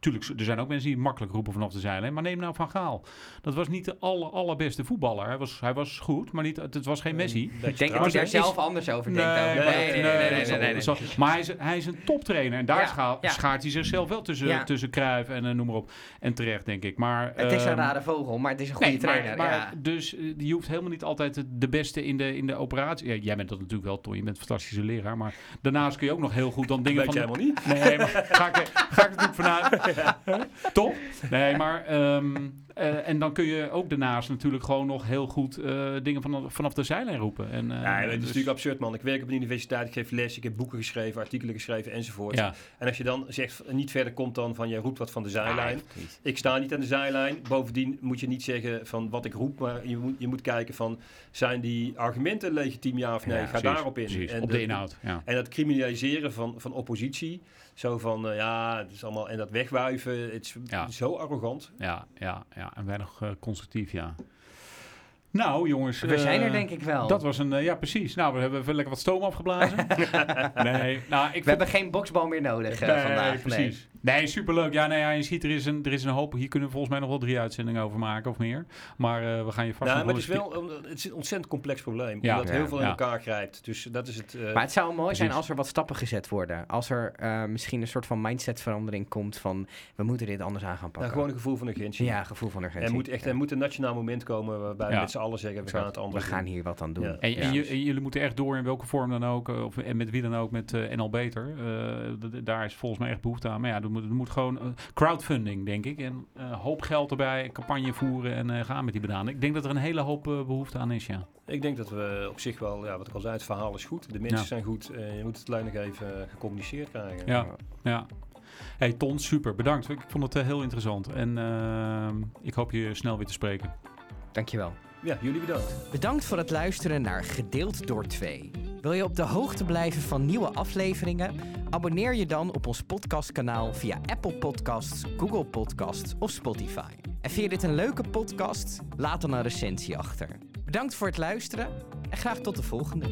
tuurlijk, er zijn ook mensen die makkelijk roepen vanaf de zijlijn. Maar neem nou Van Gaal. Dat was niet de aller, allerbeste voetballer. Hij was, hij was goed, maar niet, het was geen Messi. Ik denk dat hè? daar zelf anders over denkt. Nee, nee, nee, nee, Maar hij is, hij is een toptrainer. En daar Ja, scha- ja. schaart hij zichzelf wel tussen, Ja. tussen Cruijff en eh, noem maar op. En terecht, denk ik. Maar, Het is een ehm, rare vogel, maar het is een goede Nee, trainer. Maar, maar ja. Dus eh, je hoeft helemaal niet altijd de- beste in de, in de operatie. Ja, jij bent dat natuurlijk wel, Ton. Je bent een fantastische leraar. Maar daarnaast kun je ook nog heel goed dan dingen van... je helemaal niet. Nee, maar ga ik, er- ga ik natuurlijk vanuit. <laughs> Top. Nee, maar... ehm, eh, en dan kun je ook daarnaast natuurlijk gewoon nog heel goed eh, dingen vanaf, vanaf de zijlijn roepen. En, eh, Ja, het is dus- natuurlijk absurd, man. Ik werk op een universiteit, ik geef les, ik heb boeken geschreven, artikelen geschreven enzovoort. Ja, En als je dan zegt, niet verder komt dan van, je roept wat van de zijlijn. Ah. Ik sta niet aan de zijlijn. Bovendien moet je niet zeggen van wat ik roep, maar je moet, je moet kijken van, zijn die argumenten legitiem ja of nee? Ja, Ga precies, daarop in. precies. En op de dat- inhoud. Ja. En dat criminaliseren van, van oppositie, zo van, ja, het is allemaal, en dat wegwuiven, het is Ja. zo arrogant. Ja, ja, ja. En weinig eh, constructief, ja. Nou, jongens. We zijn er eh, denk ik wel. Dat was een, eh, ja precies. Nou, we hebben lekker wat stoom afgeblazen. <laughs> nee, nou, ik We hebben geen boksbal meer nodig Nee, vandaag. precies. Nee, superleuk. Ja, nee, ja, je ziet, er is, een, er is een hoop. Hier kunnen we volgens mij nog wel drie uitzendingen over maken of meer. Maar uh, we gaan je vast nou, maar het is wel een, het is een ontzettend complex probleem. Ja. Omdat Ja. heel veel in Ja. elkaar grijpt. Dus dat is het... eh, Maar het zou mooi zijn als er wat stappen gezet worden. Als er eh, misschien een soort van mindsetverandering komt van we moeten dit anders aan gaan nou, pakken. gewoon een gevoel van urgentie. ja, gevoel van urgentie. Er moet echt Ja. er moet een nationaal moment komen waarbij Ja. we met z'n allen zeggen, we gaan het anders We gaan hier wat aan doen. Ja. En, en, Ja. je- en jullie moeten echt door in welke vorm dan ook, eh, of, en met wie dan ook, met eh NL Beter. Eh, daar is volgens mij echt behoefte aan. Maar ja, er moet, er moet gewoon eh, crowdfunding, denk ik. En eh, hoop geld erbij, campagne voeren en eh, gaan met die bananen. Ik denk dat er een hele hoop eh, behoefte aan is, ja. Ik denk dat we op zich wel, ja, wat ik al zei, het verhaal is goed. De mensen Ja. zijn goed. eh, je moet het alleen nog even gecommuniceerd krijgen. Ja. Ja. Hey Ton, super. Bedankt. Ik vond het heel interessant. En eh, ik hoop je snel weer te spreken. Dankjewel. Ja, jullie bedankt. Bedankt voor het luisteren naar Gedeeld door 2. Wil je op de hoogte blijven van nieuwe afleveringen? Abonneer je dan op ons podcastkanaal via Apple Podcasts, Google Podcasts of Spotify. En vind je dit een leuke podcast? Laat dan een recensie achter. Bedankt voor het luisteren en graag tot de volgende.